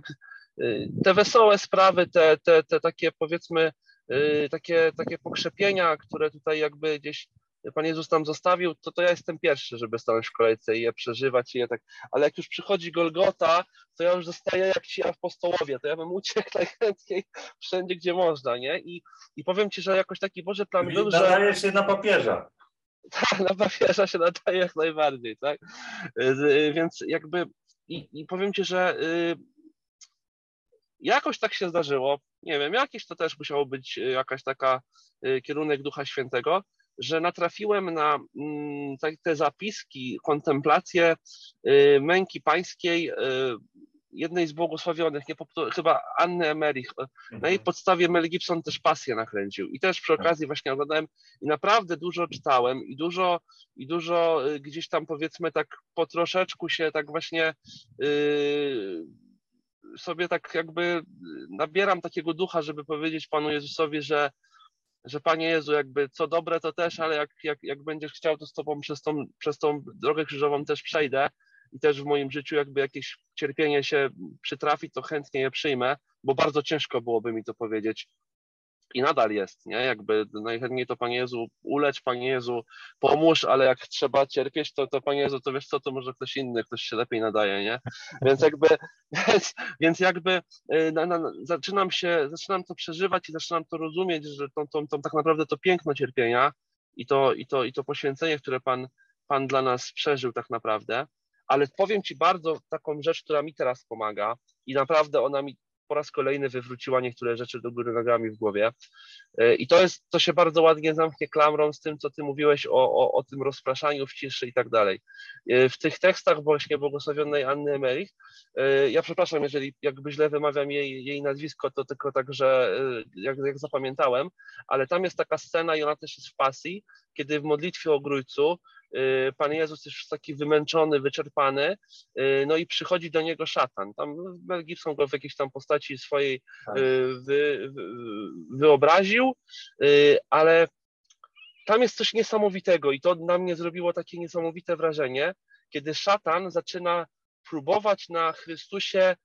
te wesołe sprawy, te, te, te takie powiedzmy, y, takie, takie pokrzepienia, które tutaj jakby gdzieś Pan Jezus tam zostawił, to, to ja jestem pierwszy, żeby stanąć w kolejce i je przeżywać i je tak, ale jak już przychodzi Golgota, to ja już zostaję jak ci apostołowie, to ja bym uciekł *laughs* najchętniej wszędzie, gdzie można, nie? I, i powiem Ci, że jakoś taki Boże plan był, że... Nadaje się na papieża. *laughs* Tak, na papieża się nadaje jak najbardziej, tak? Y, więc jakby i, i powiem Ci, że y, jakoś tak się zdarzyło, nie wiem, jakiś to też musiało być y, jakaś taka kierunek Ducha Świętego, że natrafiłem na mm, te zapiski, kontemplacje y, męki pańskiej y, jednej z błogosławionych, nie, chyba Anny Emerich. Na jej mhm. podstawie Mel Gibson też pasję nakręcił. I też przy tak. okazji właśnie oglądałem i naprawdę dużo czytałem i dużo, i dużo y, gdzieś tam powiedzmy tak po troszeczku się tak właśnie yy, sobie tak jakby nabieram takiego ducha, żeby powiedzieć Panu Jezusowi, że że Panie Jezu, jakby co dobre to też, ale jak, jak, jak będziesz chciał, to z Tobą przez tą, przez tą drogę krzyżową też przejdę i też w moim życiu jakby jakieś cierpienie się przytrafi, to chętnie je przyjmę, bo bardzo ciężko byłoby mi to powiedzieć i nadal jest, nie? Jakby najchętniej to Panie Jezu ulecz, Panie Jezu pomóż, ale jak trzeba cierpieć, to, to Panie Jezu, to wiesz co, to może ktoś inny, ktoś się lepiej nadaje, nie? Więc jakby, *laughs* więc, więc jakby y, na, na, zaczynam się, zaczynam to przeżywać i zaczynam to rozumieć, że to, to, to tak naprawdę to piękno cierpienia i to, i to, i to poświęcenie, które Pan, Pan dla nas przeżył tak naprawdę, ale powiem Ci bardzo taką rzecz, która mi teraz pomaga i naprawdę ona mi po raz kolejny wywróciła niektóre rzeczy do góry nogami w głowie. E, I to jest, to się bardzo ładnie zamknie klamrą z tym, co ty mówiłeś o, o, o tym rozpraszaniu w ciszy i tak dalej. E, w tych tekstach właśnie błogosławionej Anny Emerich, e, ja przepraszam, jeżeli jakby źle wymawiam jej, jej nazwisko, to tylko tak, że jak, jak zapamiętałem, ale tam jest taka scena i ona też jest w pasji, kiedy w modlitwie o Grójcu Y, Pan Jezus jest już taki wymęczony, wyczerpany, y, no i przychodzi do niego szatan. Tam Mel Gibson go w jakiejś tam postaci swojej tak. y, wy, wy, wyobraził, ale tam jest coś niesamowitego i to na mnie zrobiło takie niesamowite wrażenie, kiedy szatan zaczyna próbować na Chrystusie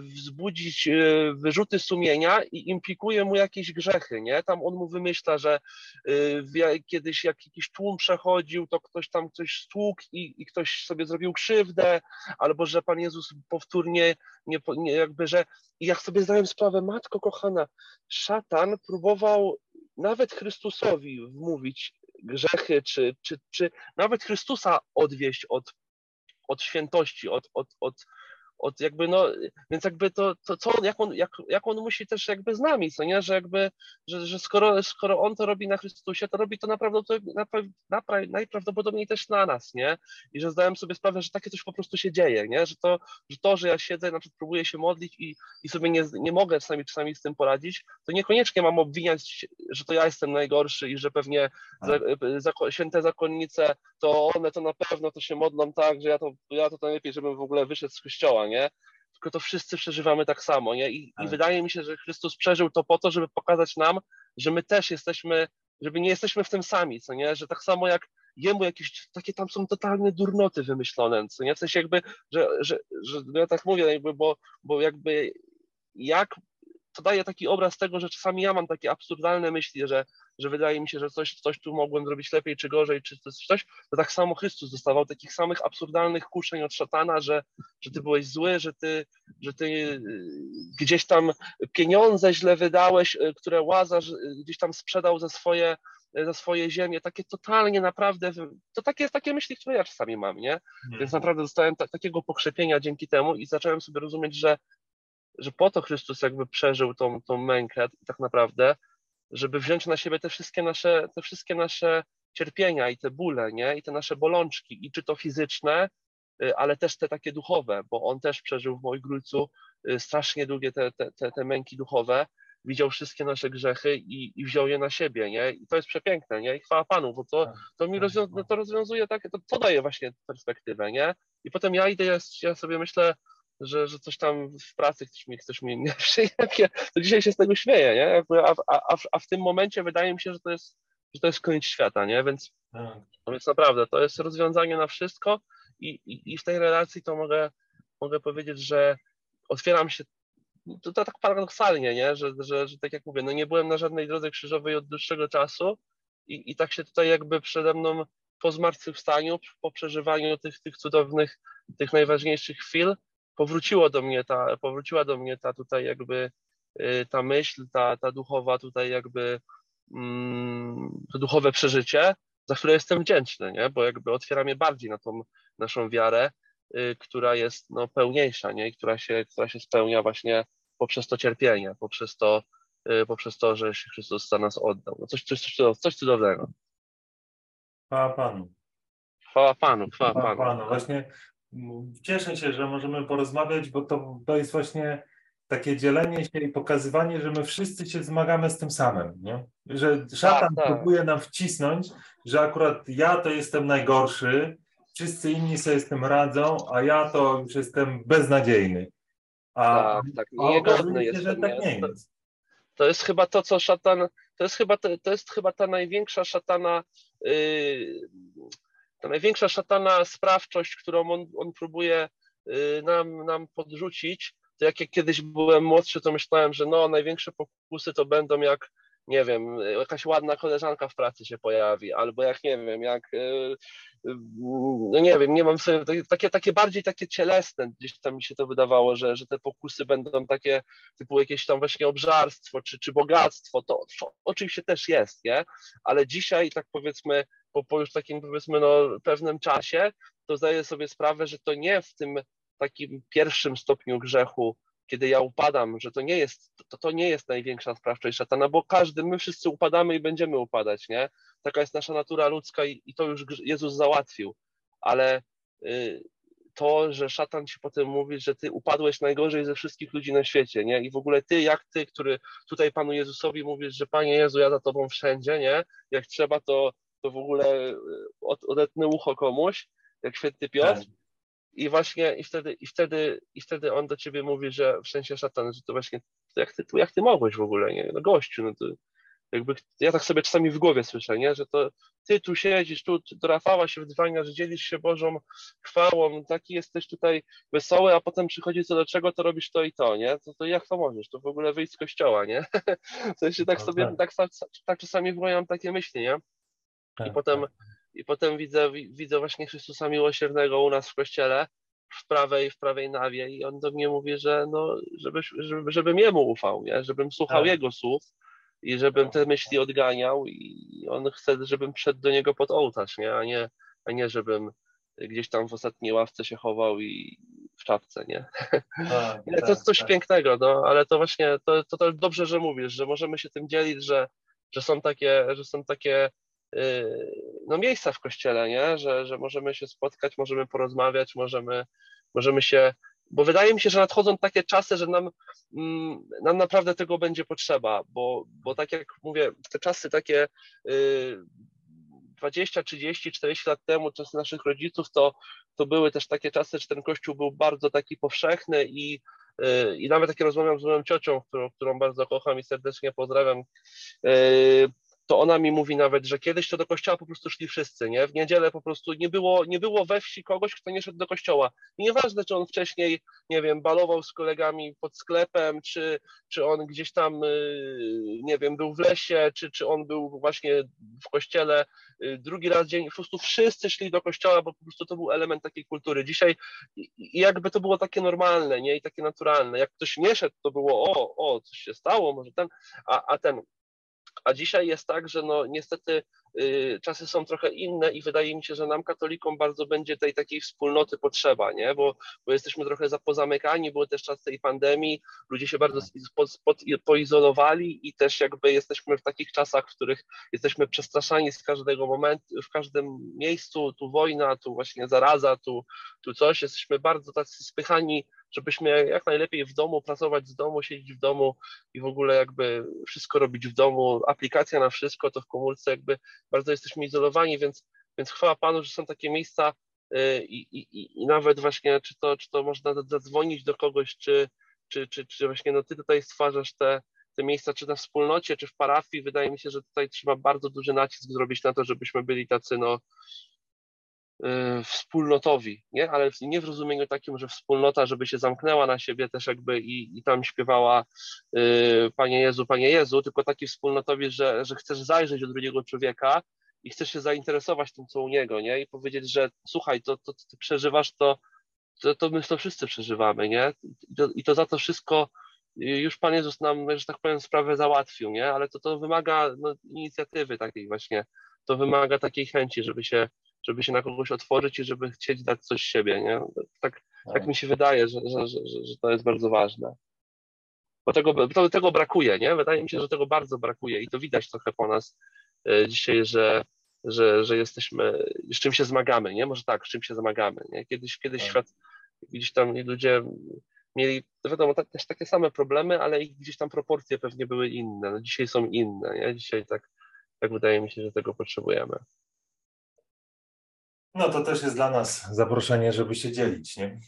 wzbudzić y, wyrzuty sumienia i implikuje mu jakieś grzechy, nie? Tam on mu wymyśla, że y, kiedyś jak jakiś tłum przechodził, to ktoś tam coś stłukł i, i ktoś sobie zrobił krzywdę, albo że Pan Jezus powtórnie, nie, nie, jakby, że i jak sobie zdałem sprawę, Matko kochana, szatan próbował nawet Chrystusowi wmówić grzechy, czy, czy, czy nawet Chrystusa odwieść od, od świętości, od, od, od, od jakby no, więc jakby to, to co on, jak on, jak, jak on musi też jakby z nami, co nie, że jakby, że, że skoro, skoro on to robi na Chrystusie, to robi to naprawdę to napra, najprawdopodobniej też na nas, nie, i że zdałem sobie sprawę, że takie coś po prostu się dzieje, nie, że to, że to, że ja siedzę, na przykład próbuję się modlić i, i sobie nie, nie mogę czasami, czasami z tym poradzić, to niekoniecznie mam obwiniać, że to ja jestem najgorszy i że pewnie za, za, święte zakonnice, to one to na pewno to się modlą tak, że ja to, ja to najlepiej, żebym w ogóle wyszedł z kościoła, nie? Tylko to wszyscy przeżywamy tak samo, nie? I, tak. I wydaje mi się, że Chrystus przeżył to po to, żeby pokazać nam, że my też jesteśmy, żeby nie jesteśmy w tym sami, co nie? Że tak samo jak jemu jakieś takie tam są totalne durnoty wymyślone, co nie? W sensie jakby, że, że, że no ja tak mówię, jakby, bo, bo jakby jak to daje taki obraz tego, że czasami ja mam takie absurdalne myśli, że, że wydaje mi się, że coś, coś tu mogłem zrobić lepiej, czy gorzej, czy coś, to tak samo Chrystus dostawał takich samych absurdalnych kuszeń od szatana, że, że ty byłeś zły, że ty, że ty y, gdzieś tam pieniądze źle wydałeś, y, które Łazarz y, gdzieś tam sprzedał za swoje, za swoje ziemię, takie totalnie naprawdę, to takie, takie myśli, które ja czasami mam, nie? Hmm. Więc naprawdę dostałem ta, takiego pokrzepienia dzięki temu i zacząłem sobie rozumieć, że że po to Chrystus jakby przeżył tą, tą mękę tak naprawdę, żeby wziąć na siebie te wszystkie nasze, te wszystkie nasze cierpienia i te bóle, nie? I te nasze bolączki, i czy to fizyczne, y, ale też te takie duchowe, bo on też przeżył w moim grójcu y, strasznie długie te, te, te, te męki duchowe, widział wszystkie nasze grzechy i, i wziął je na siebie, nie? I to jest przepiękne, nie? I chwała Panu, bo to, tak, to mi tak, rozwią- no to rozwiązuje takie, to, to daje właśnie perspektywę, nie? I potem ja idę, ja, ja sobie myślę, że, że coś tam w pracy ktoś mi, ktoś mi *laughs* nie przyjemnie, to dzisiaj się z tego śmieje, nie? A, a, a w tym momencie wydaje mi się, że to jest, że to jest koniec świata, nie? Więc, tak. no więc naprawdę to jest rozwiązanie na wszystko i, i, i w tej relacji to mogę, mogę powiedzieć, że otwieram się to, to tak paradoksalnie, nie? Że, że, że tak jak mówię, no nie byłem na żadnej drodze krzyżowej od dłuższego czasu i, i tak się tutaj jakby przede mną po zmartwychwstaniu, po przeżywaniu tych, tych cudownych, tych najważniejszych chwil, powróciło do mnie ta, powróciła do mnie ta tutaj jakby y, ta myśl, ta, ta duchowa tutaj jakby mm, to duchowe przeżycie, za które jestem wdzięczny, nie? bo jakby otwiera mnie bardziej na tą naszą wiarę, y, która jest no, pełniejsza, nie? I która się, która się spełnia właśnie poprzez to cierpienie, poprzez to, y, poprzez to, że się Chrystus za nas oddał. No coś, coś, coś, coś cudownego. Chwała Panu. Chwała Panu, chwała, chwała Panu. Panu. Właśnie cieszę się, że możemy porozmawiać, bo to, to jest właśnie takie dzielenie się i pokazywanie, że my wszyscy się zmagamy z tym samym, nie? Że szatan tak, tak. próbuje nam wcisnąć, że akurat ja to jestem najgorszy, wszyscy inni sobie z tym radzą, a ja to już jestem beznadziejny. A, tak, tak. Niegodny jest. że tak nie jest. To jest chyba to, co szatan, to jest chyba, to, to jest chyba ta największa szatana, yy, ta największa szatana sprawczość, którą on, on próbuje yy, nam, nam podrzucić. To jak, jak kiedyś byłem młodszy, to myślałem, że no, największe pokusy to będą jak nie wiem, jakaś ładna koleżanka w pracy się pojawi, albo jak nie wiem, jak yy, no nie wiem, nie mam sobie, takie, takie bardziej takie cielesne, gdzieś tam mi się to wydawało, że, że te pokusy będą takie typu jakieś tam właśnie obżarstwo czy, czy bogactwo, to, to oczywiście też jest, nie? Ale dzisiaj tak powiedzmy, po, po już takim powiedzmy no pewnym czasie, to zdaję sobie sprawę, że to nie w tym takim pierwszym stopniu grzechu kiedy ja upadam, że to nie jest, to, to nie jest największa sprawczość szatana, bo każdy, my wszyscy upadamy i będziemy upadać, nie? Taka jest nasza natura ludzka i, i to już Jezus załatwił, ale y, to, że szatan ci potem mówi, że ty upadłeś najgorzej ze wszystkich ludzi na świecie, nie? I w ogóle ty, jak ty, który tutaj Panu Jezusowi mówisz, że Panie Jezu, ja za Tobą wszędzie, nie? Jak trzeba, to, to w ogóle y, od, odetnę ucho komuś, jak święty Piotr. Tak i właśnie i wtedy, i wtedy, i wtedy on do ciebie mówi, że w sensie szatan, że to właśnie jak ty, jak ty mogłeś w ogóle, nie? No gościu, no to jakby ja tak sobie czasami w głowie słyszę, nie? Że to ty tu siedzisz, tu do Rafała się że dzielisz się Bożą chwałą, taki jesteś tutaj wesoły, a potem przychodzi co do czego, to robisz to i to, nie? To, to jak to możesz? To w ogóle wyjść z kościoła, nie? *laughs* W sensie tak no sobie, tak, tak, tak czasami w mam takie myśli, nie? I tak, potem tak i potem widzę, widzę właśnie Chrystusa Miłosiernego u nas w kościele, w prawej, w prawej nawie i on do mnie mówi, że no, żeby, żeby, żebym jemu ufał, nie? żebym słuchał tak. jego słów i żebym te myśli odganiał i on chce, żebym szedł do niego pod ołtarz, nie? A, nie, a nie żebym gdzieś tam w ostatniej ławce się chował i w czapce, nie? Tak, *laughs* to jest coś tak. pięknego, no, ale to właśnie, to, to, to dobrze, że mówisz, że możemy się tym dzielić, że, że są takie, że są takie no, miejsca w kościele, nie? Że, że możemy się spotkać, możemy porozmawiać, możemy, możemy się. Bo wydaje mi się, że nadchodzą takie czasy, że nam, mm, nam naprawdę tego będzie potrzeba, bo, bo tak jak mówię, te czasy takie 20, 30, 40 lat temu, czasy naszych rodziców, to, to były też takie czasy, że ten kościół był bardzo taki powszechny i, y, i nawet takie rozmawiam z moją ciocią, którą, którą bardzo kocham i serdecznie pozdrawiam, y, to ona mi mówi nawet, że kiedyś to do kościoła po prostu szli wszyscy, nie? W niedzielę po prostu nie było, nie było we wsi kogoś, kto nie szedł do kościoła. Nieważne, czy on wcześniej, nie wiem, balował z kolegami pod sklepem, czy, czy on gdzieś tam, y, nie wiem, był w lesie, czy, czy on był właśnie w kościele y, drugi raz dzień, po prostu wszyscy szli do kościoła, bo po prostu to był element takiej kultury. Dzisiaj jakby to było takie normalne, nie? I takie naturalne. Jak ktoś nie szedł, to było o, o, coś się stało, może ten, a, a ten a dzisiaj jest tak, że no niestety y, czasy są trochę inne i wydaje mi się, że nam katolikom bardzo będzie tej takiej wspólnoty potrzeba, nie? Bo, bo jesteśmy trochę pozamykani, były też czasy tej pandemii, ludzie się bardzo po, po, poizolowali i też jakby jesteśmy w takich czasach, w których jesteśmy przestraszani z każdego momentu, w każdym miejscu, tu wojna, tu właśnie zaraza, tu, tu coś, jesteśmy bardzo tacy spychani żebyśmy jak najlepiej w domu pracować z domu, siedzieć w domu i w ogóle jakby wszystko robić w domu, aplikacja na wszystko, to w komórce jakby bardzo jesteśmy izolowani, więc, więc chwała Panu, że są takie miejsca y, i, i, i nawet właśnie, czy to, czy to można zadzwonić do kogoś, czy, czy, czy, czy właśnie no ty tutaj stwarzasz te, te miejsca, czy na wspólnocie, czy w parafii, wydaje mi się, że tutaj trzeba bardzo duży nacisk zrobić na to, żebyśmy byli tacy no wspólnotowi, nie? ale nie w rozumieniu takim, że wspólnota, żeby się zamknęła na siebie też jakby i, i tam śpiewała y, Panie Jezu, Panie Jezu, tylko taki wspólnotowi, że, że chcesz zajrzeć do drugiego człowieka i chcesz się zainteresować tym, co u niego, nie? I powiedzieć, że słuchaj, to, to, to ty przeżywasz, to, to, to my to wszyscy przeżywamy, nie? I to, I to za to wszystko y, już Pan Jezus nam, że tak powiem, sprawę załatwił, nie? Ale to, to wymaga no, inicjatywy takiej właśnie, to wymaga takiej chęci, żeby się żeby się na kogoś otworzyć i żeby chcieć dać coś siebie, nie? Tak, tak mi się wydaje, że, że, że, że to jest bardzo ważne. Bo tego, to, tego brakuje, nie? Wydaje mi się, że tego bardzo brakuje i to widać trochę po nas e, dzisiaj, że, że, że jesteśmy, z czym się zmagamy, nie? Może tak, z czym się zmagamy, nie? Kiedyś, kiedyś tak. świat, gdzieś tam ludzie mieli, wiadomo, tak, też takie same problemy, ale gdzieś tam proporcje pewnie były inne. No dzisiaj są inne, nie? Dzisiaj tak, tak wydaje mi się, że tego potrzebujemy. No to też jest dla nas zaproszenie, żeby się dzielić, nie?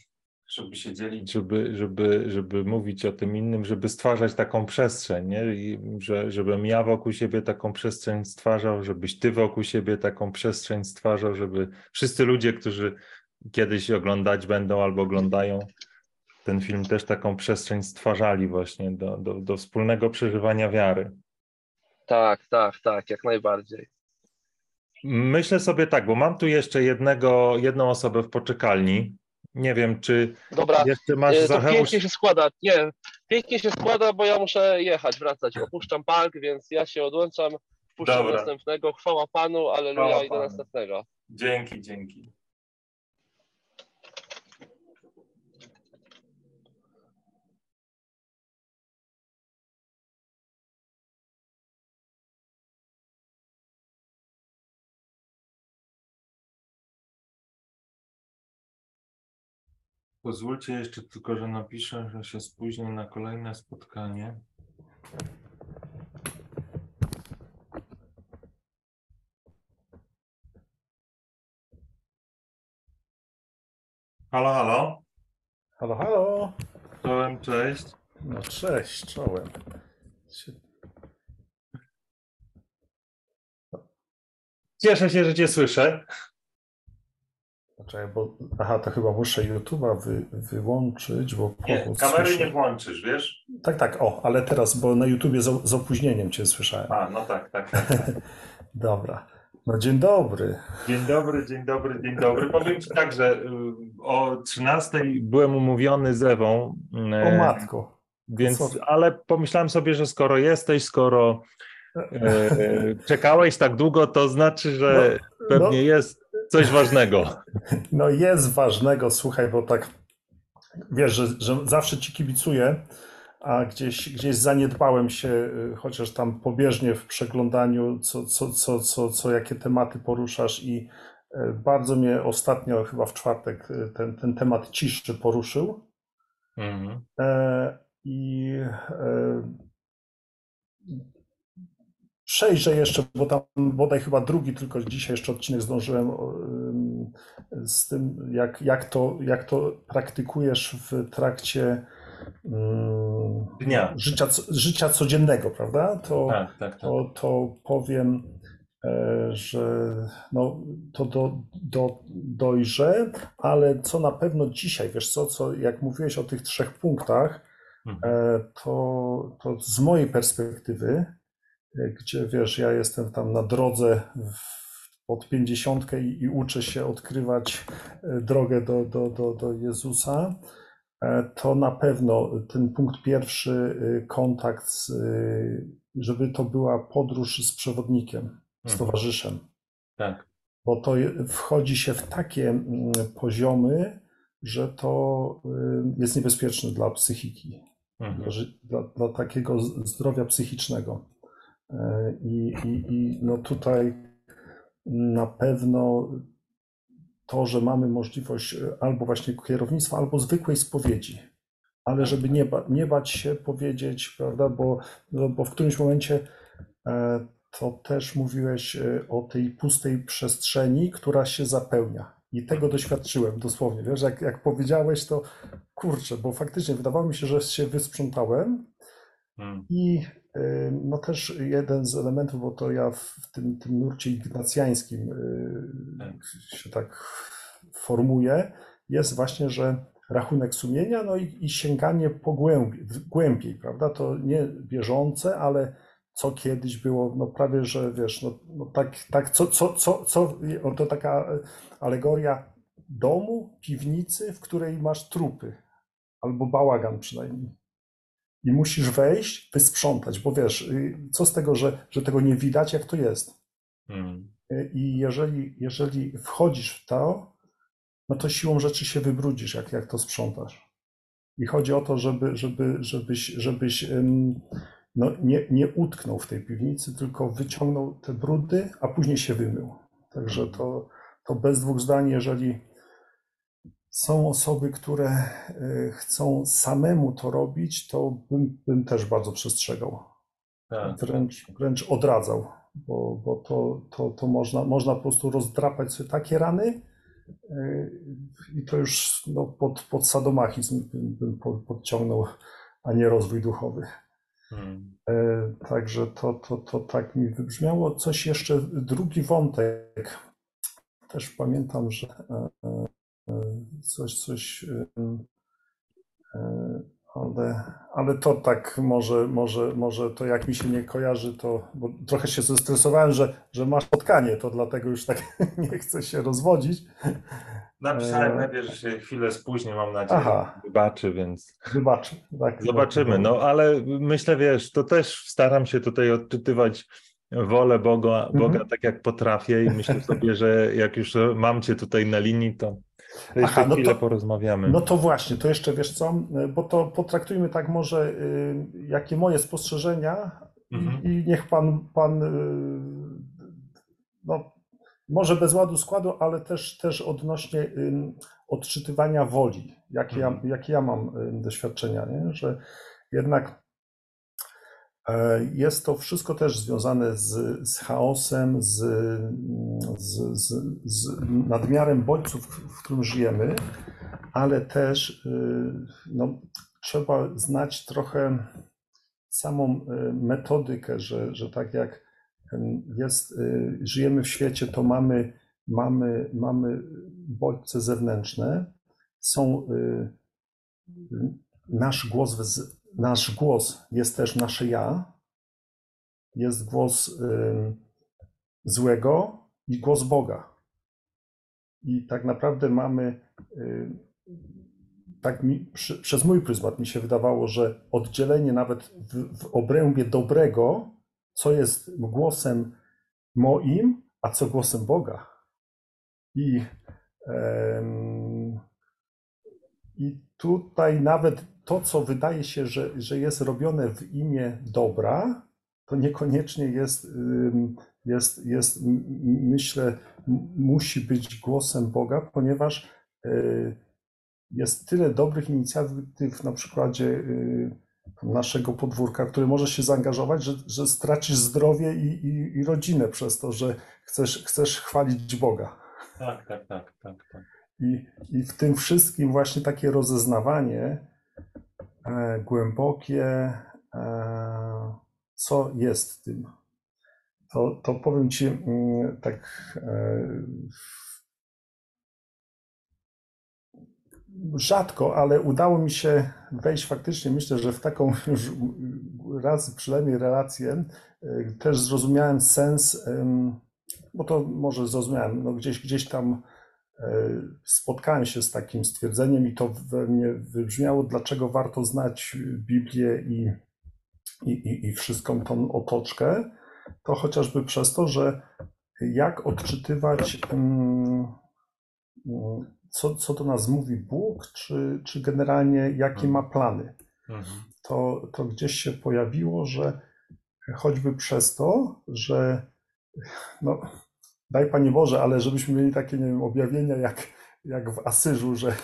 Żeby się dzielić, żeby, żeby, żeby mówić o tym innym, żeby stwarzać taką przestrzeń, nie? I że, żebym ja wokół siebie taką przestrzeń stwarzał, żebyś ty wokół siebie taką przestrzeń stwarzał, żeby wszyscy ludzie, którzy kiedyś oglądać będą albo oglądają ten film, też taką przestrzeń stwarzali właśnie do, do, do wspólnego przeżywania wiary. Tak, tak, tak, jak najbardziej. Myślę sobie tak, bo mam tu jeszcze jednego, jedną osobę w poczekalni. Nie wiem, czy Dobra, jeszcze masz e, to Zacheusz... pięknie się składa. Nie, pięknie się składa, bo ja muszę jechać, wracać. Opuszczam park, więc ja się odłączam. Wpuszczam Dobra. następnego. Chwała Panu, aleluja i do następnego. Dzięki, dzięki. Pozwólcie jeszcze tylko, że napiszę, że się spóźnię na kolejne spotkanie. Halo, halo. Halo, halo. Czołem, cześć. No cześć, czołem. Cieszę się, że Cię słyszę. Czekaj, bo aha, to chyba muszę YouTube'a wy, wyłączyć, bo nie, kamery słyszę. nie włączysz, wiesz? Tak, tak, o, ale teraz, bo na YouTubie z, z opóźnieniem cię słyszałem. A, no tak, tak. tak, tak. *laughs* Dobra. No dzień dobry. Dzień dobry, dzień dobry, dzień dobry. Powiem Ci tak, że y, o 13 byłem umówiony z Ewą. Y, o matko. Więc, ale pomyślałem sobie, że skoro jesteś, skoro e, czekałeś tak długo, to znaczy, że no, pewnie no, jest coś ważnego. No jest ważnego, słuchaj, bo tak wiesz, że, że zawsze ci kibicuję, a gdzieś, gdzieś zaniedbałem się, y, chociaż tam pobieżnie w przeglądaniu, co, co, co, co, co jakie tematy poruszasz i y, bardzo mnie ostatnio, chyba w czwartek, y, ten, ten temat ciszy poruszył. Mhm. E, I e, przejrzę jeszcze, bo tam bodaj chyba drugi tylko dzisiaj jeszcze odcinek zdążyłem z tym, jak, jak, to, jak to praktykujesz w trakcie Dnia. Życia, życia codziennego, prawda? To, tak, tak, tak. To, to powiem, e, że no, to do, do, dojrze, ale co na pewno dzisiaj, wiesz co, co jak mówiłeś o tych trzech punktach, mhm. E, to, to z mojej perspektywy, gdzie wiesz, ja jestem tam na drodze pod pięćdziesiątkę i, i, uczę się odkrywać e, drogę do, do, do, do Jezusa, e, to na pewno ten punkt pierwszy, e, kontakt, z, żeby to była podróż z przewodnikiem, z mhm. towarzyszem. Tak. Bo to wchodzi się w takie mm, poziomy, że to jest niebezpieczne dla psychiki, mhm. dla, dla takiego zdrowia psychicznego. I, i, i no tutaj na pewno to, że mamy możliwość e, albo właśnie kierownictwa, albo zwykłej spowiedzi, ale żeby nie, ba, nie bać się powiedzieć, prawda, bo, no, bo w którymś momencie e, to też mówiłeś e, o tej pustej przestrzeni, która się zapełnia. I tego doświadczyłem dosłownie. Wiesz, jak, jak powiedziałeś, to kurczę, bo faktycznie wydawało mi się, że się wysprzątałem, Hmm. I no też jeden z elementów, bo to ja w tym, tym nurcie ignacjańskim tak. się tak formuję, jest właśnie, że rachunek sumienia, no i, i sięganie po głębiej, głębiej, prawda? To nie bieżące, ale co kiedyś było, no prawie, że wiesz, no, no tak, tak co, co, co, co, to taka alegoria domu, piwnicy, w której masz trupy, albo bałagan przynajmniej. I musisz wejść, wysprzątać, bo wiesz, y, co z tego, że, że tego nie widać, jak to jest. Hmm. Y, I jeżeli, jeżeli wchodzisz w to, no to siłą rzeczy się wybrudzisz, jak, jak to sprzątasz. I chodzi o to, żeby, żeby, żebyś, żebyś no, nie, nie utknął w tej piwnicy, tylko wyciągnął te brudy, a później się wymył. Także to, to bez dwóch zdań, jeżeli są osoby, które e, chcą samemu to robić, to bym, bym też bardzo przestrzegał. Tak. Wręcz, wręcz odradzał, bo, bo to, to, to można, można po prostu rozdrapać sobie takie rany, e, i to już no, pod, pod sadomachizm bym, bym podciągnął, a nie rozwój duchowy. Hmm. E, także to, to, to tak mi wybrzmiało. Coś jeszcze, drugi wątek. Też pamiętam, że coś, coś, ale, ale to tak może, może, może to jak mi się nie kojarzy, to bo trochę się zestresowałem, że, że masz spotkanie, to dlatego już tak *laughs* nie chcę się rozwodzić. Napisałem najpierw, że się chwilę spóźnię, mam nadzieję, Aha. wybaczy, więc wybaczy, tak, zobaczymy. No ale myślę, wiesz, to też staram się tutaj odczytywać wolę Boga, Boga mhm. tak jak potrafię i myślę sobie, że jak już mam cię tutaj na linii, to Aha, no to, porozmawiamy. No to właśnie, to jeszcze wiesz co, bo to potraktujmy tak może, y, jakie moje spostrzeżenia mhm. i, niech pan, pan y, no, może bez ładu składu, ale też, też odnośnie y, odczytywania woli, jakie, mhm. ja, jakie ja mam doświadczenia, nie? że jednak jest to wszystko też związane z, z chaosem, z, z, z, z nadmiarem bodźców, w którym żyjemy, ale też y, no, trzeba znać trochę samą y, metodykę, że, że tak jak jest, y, żyjemy w świecie, to mamy, mamy, mamy bodźce zewnętrzne, są nasz głos nasz głos jest też nasze ja, jest głos złego i głos Boga. I tak naprawdę mamy, tak mi, przez mój pryzmat mi się wydawało, że oddzielenie nawet w, w obrębie dobrego, co jest głosem moim, a co głosem Boga. I, i tutaj nawet to, co wydaje się, że, że jest robione w imię dobra, to niekoniecznie jest, jest, jest, myślę, musi być głosem Boga, ponieważ y, jest tyle dobrych inicjatyw na przykładzie y, naszego podwórka, który może się zaangażować, że, że stracisz zdrowie i, i, i rodzinę przez to, że chcesz, chcesz chwalić Boga. Tak, tak, tak, tak. tak. I, I w tym wszystkim właśnie takie rozeznawanie e, głębokie, e, co jest tym. To, to powiem Ci mm, tak e, rzadko, ale udało mi się wejść faktycznie, myślę, że w taką *laughs* już raz przynajmniej relację e, też zrozumiałem sens, bo to może zrozumiałem, no gdzieś, gdzieś tam spotkałem się z takim stwierdzeniem i to we mnie wybrzmiało, dlaczego warto znać Biblię i, i, i, wszystką tą otoczkę, to chociażby przez to, że jak odczytywać, mm, co, co do nas mówi Bóg, czy, czy generalnie jakie ma plany. Mhm. To, to gdzieś się pojawiło, że choćby przez to, że no, daj Panie Boże, ale żebyśmy mieli takie, nie wiem, objawienia jak, jak w Asyżu, że,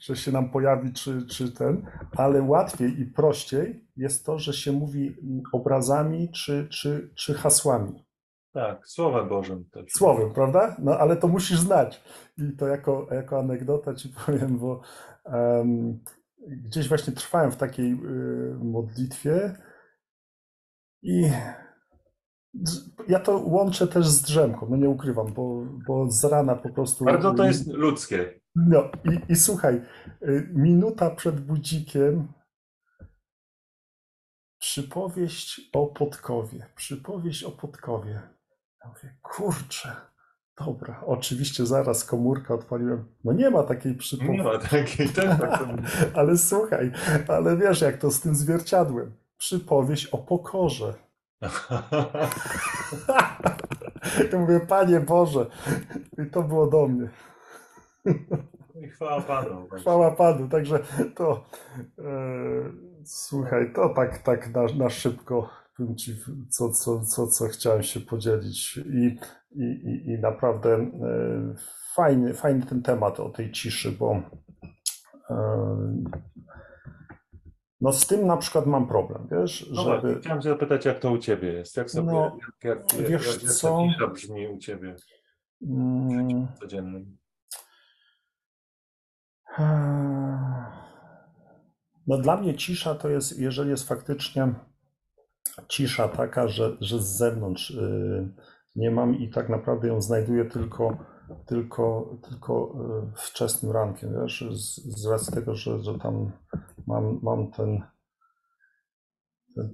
że się nam pojawi, czy, czy ten, ale łatwiej i prościej jest to, że się mówi obrazami czy, czy, czy hasłami. Tak, Słowem Bożym też. Słowem, prawda? No ale to musisz znać. I to jako, jako anegdota ci *laughs* powiem, bo um, gdzieś właśnie trwałem w takiej y, modlitwie I ja to łączę też z drzemką, no nie ukrywam, bo, bo z rana po prostu. Bardzo to jest ludzkie. No i, i słuchaj, y, minuta przed budzikiem przypowieść o Podkowie, przypowieść o Podkowie. Ja mówię, kurczę, dobra, oczywiście zaraz komórkę odpaliłem. No nie ma takiej przypowieści. Nie ma takiej, *laughs* tak, tak. ale słuchaj, ale wiesz jak to z tym zwierciadłem. Przypowieść o pokorze. Ja mówię, Panie Boże, i to było do mnie. I chwała Panu. Chwała Panu, także to e, słuchaj, to tak, tak na, na szybko ci, co, co, co, co chciałem się podzielić i, i, i, i naprawdę e, fajny, fajny ten temat o tej ciszy, bo e, no z tym na przykład mam problem, wiesz, no żeby... Chciałem zapytać, jak to u Ciebie jest, jak sobie, no, jak, jak, wiesz jak, co? cisza brzmi u Ciebie w mm. codziennym? No dla mnie cisza to jest, jeżeli jest faktycznie cisza taka, że, że z zewnątrz y, nie mam i tak naprawdę ją znajduję tylko, tylko, tylko y, wczesnym rankiem, wiesz, z, z racji tego, że, że tam mam, mam ten,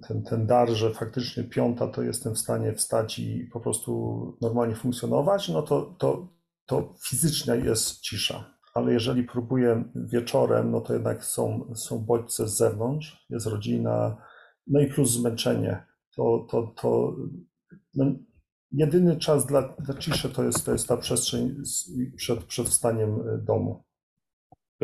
ten, ten, dar, że faktycznie piąta to jestem w stanie wstać i po prostu normalnie funkcjonować, no to, to, to fizycznie jest cisza. Ale jeżeli próbuję wieczorem, no to jednak są, są bodźce z zewnątrz, jest rodzina, no i plus zmęczenie. To, to, to no, jedyny czas dla, dla ciszy to jest, to jest ta przestrzeń przed, przed wstaniem domu.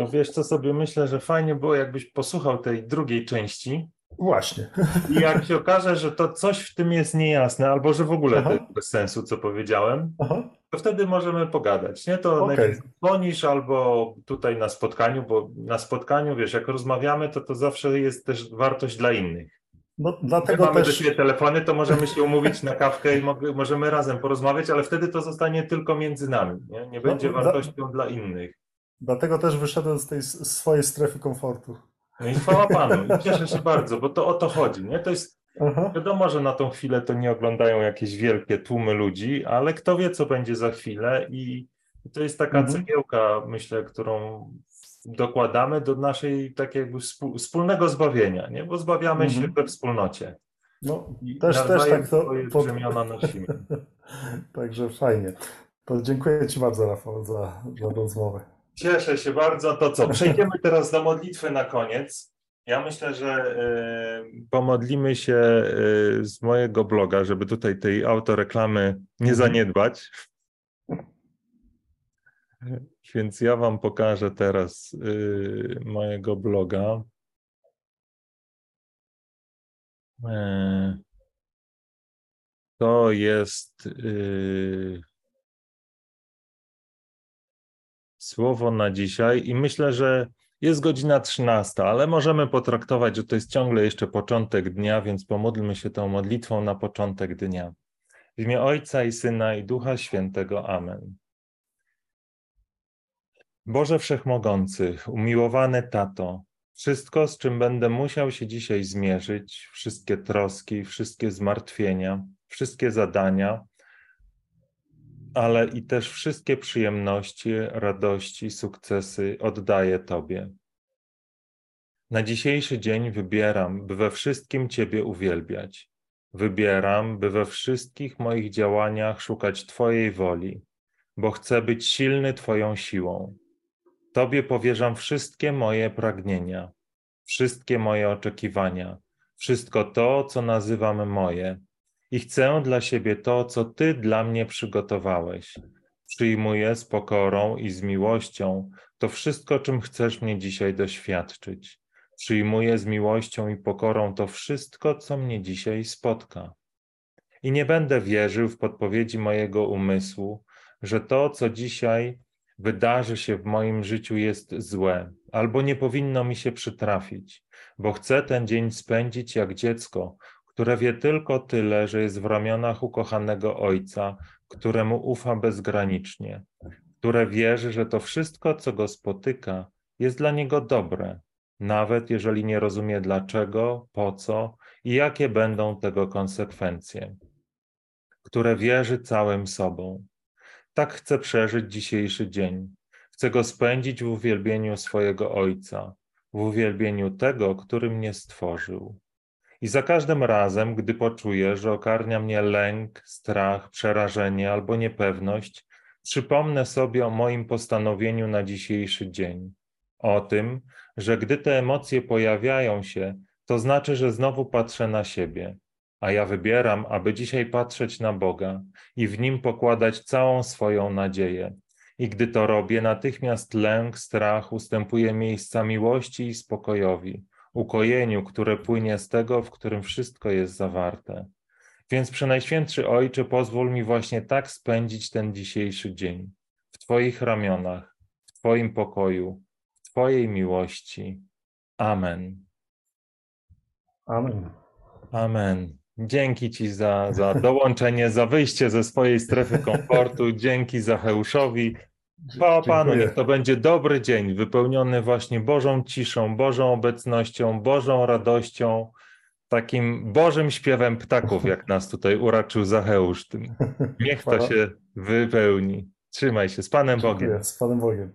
To wiesz, co sobie myślę, że fajnie było, jakbyś posłuchał tej drugiej części. Właśnie. I jak się okaże, że to coś w tym jest niejasne, albo że w ogóle to jest bez sensu, co powiedziałem, Aha. to wtedy możemy pogadać. Nie to okay. dzwonisz albo tutaj na spotkaniu, bo na spotkaniu, wiesz, jak rozmawiamy, to to zawsze jest też wartość dla innych. No, dlatego mamy też... do siebie telefony, to możemy się umówić na kawkę i możemy razem porozmawiać, ale wtedy to zostanie tylko między nami. Nie, nie no, będzie no, wartością dla innych. Dlatego też wyszedłem z tej swojej strefy komfortu. No i chwała Panu, cieszę się bardzo, bo to o to chodzi. Nie? To jest, Aha. wiadomo, że na tą chwilę to nie oglądają jakieś wielkie tłumy ludzi, ale kto wie, co będzie za chwilę i to jest taka mhm. cegiełka, myślę, którą dokładamy do naszej takiego wspólnego zbawienia, nie? bo zbawiamy mhm. się we wspólnocie. No, też, też tak to pod... nosimy. *laughs* Także fajnie. To dziękuję Ci bardzo, Rafał, za, za rozmowę. Cieszę się bardzo. To co? *laughs* Przejdziemy teraz do modlitwy na koniec. Ja myślę, że y, pomodlimy się y, z mojego bloga, żeby tutaj tej autoreklamy nie zaniedbać. Więc ja Wam pokażę teraz y, mojego bloga. E, to jest słowo na dzisiaj i myślę, że jest godzina 13, ale możemy potraktować, że to jest ciągle jeszcze początek dnia, więc pomódlmy się tą modlitwą na początek dnia. W imię Ojca i Syna i Ducha Świętego. Amen. Boże Wszechmogący, umiłowany Tato, wszystko, z czym będę musiał się dzisiaj zmierzyć, wszystkie troski, wszystkie zmartwienia, wszystkie zadania, ale i też wszystkie przyjemności, radości, sukcesy oddaję Tobie. Na dzisiejszy dzień wybieram, by we wszystkim Ciebie uwielbiać. Wybieram, by we wszystkich moich działaniach szukać Twojej woli, bo chcę być silny Twoją siłą. Tobie powierzam wszystkie moje pragnienia, wszystkie moje oczekiwania, wszystko to, co nazywam moje i chcę dla siebie to, co Ty dla mnie przygotowałeś. Przyjmuję z pokorą i z miłością to wszystko, czym chcesz mnie dzisiaj doświadczyć. Przyjmuję z miłością i pokorą to wszystko, co mnie dzisiaj spotka. I nie będę wierzył w podpowiedzi mojego umysłu, że to, co dzisiaj wydarzy się w moim życiu, jest złe, albo nie powinno mi się przytrafić, bo chcę ten dzień spędzić jak dziecko, które wie tylko tyle, że jest w ramionach ukochanego Ojca, któremu ufa bezgranicznie, które wierzy, że to wszystko, co go spotyka, jest dla niego dobre, nawet jeżeli nie rozumie dlaczego, po co i jakie będą tego konsekwencje, które wierzy całym sobą. Tak chcę przeżyć dzisiejszy dzień. Chcę go spędzić w uwielbieniu swojego Ojca, w uwielbieniu tego, który mnie stworzył. I za każdym razem, gdy poczuję, że okarnia mnie lęk, strach, przerażenie albo niepewność, przypomnę sobie o moim postanowieniu na dzisiejszy dzień. O tym, że gdy te emocje pojawiają się, to znaczy, że znowu patrzę na siebie, a ja wybieram, aby dzisiaj patrzeć na Boga i w nim pokładać całą swoją nadzieję. I gdy to robię, natychmiast lęk, strach ustępuje miejsca miłości i spokojowi, ukojeniu, które płynie z tego, w którym wszystko jest zawarte. Więc Przenajświętszy Ojcze, pozwól mi właśnie tak spędzić ten dzisiejszy dzień, w Twoich ramionach, w Twoim pokoju, w Twojej miłości. Amen. Amen. Amen. Dzięki Ci za, za dołączenie, za wyjście ze swojej strefy komfortu. Dzięki Zacheuszowi. Pa Panu, niech to będzie dobry dzień, wypełniony właśnie Bożą ciszą, Bożą obecnością, Bożą radością, takim Bożym śpiewem ptaków, jak nas tutaj uraczył Zacheusz. *laughs* Niech to się wypełni. Trzymaj się, z Panem Bogiem. z Panem Bogiem.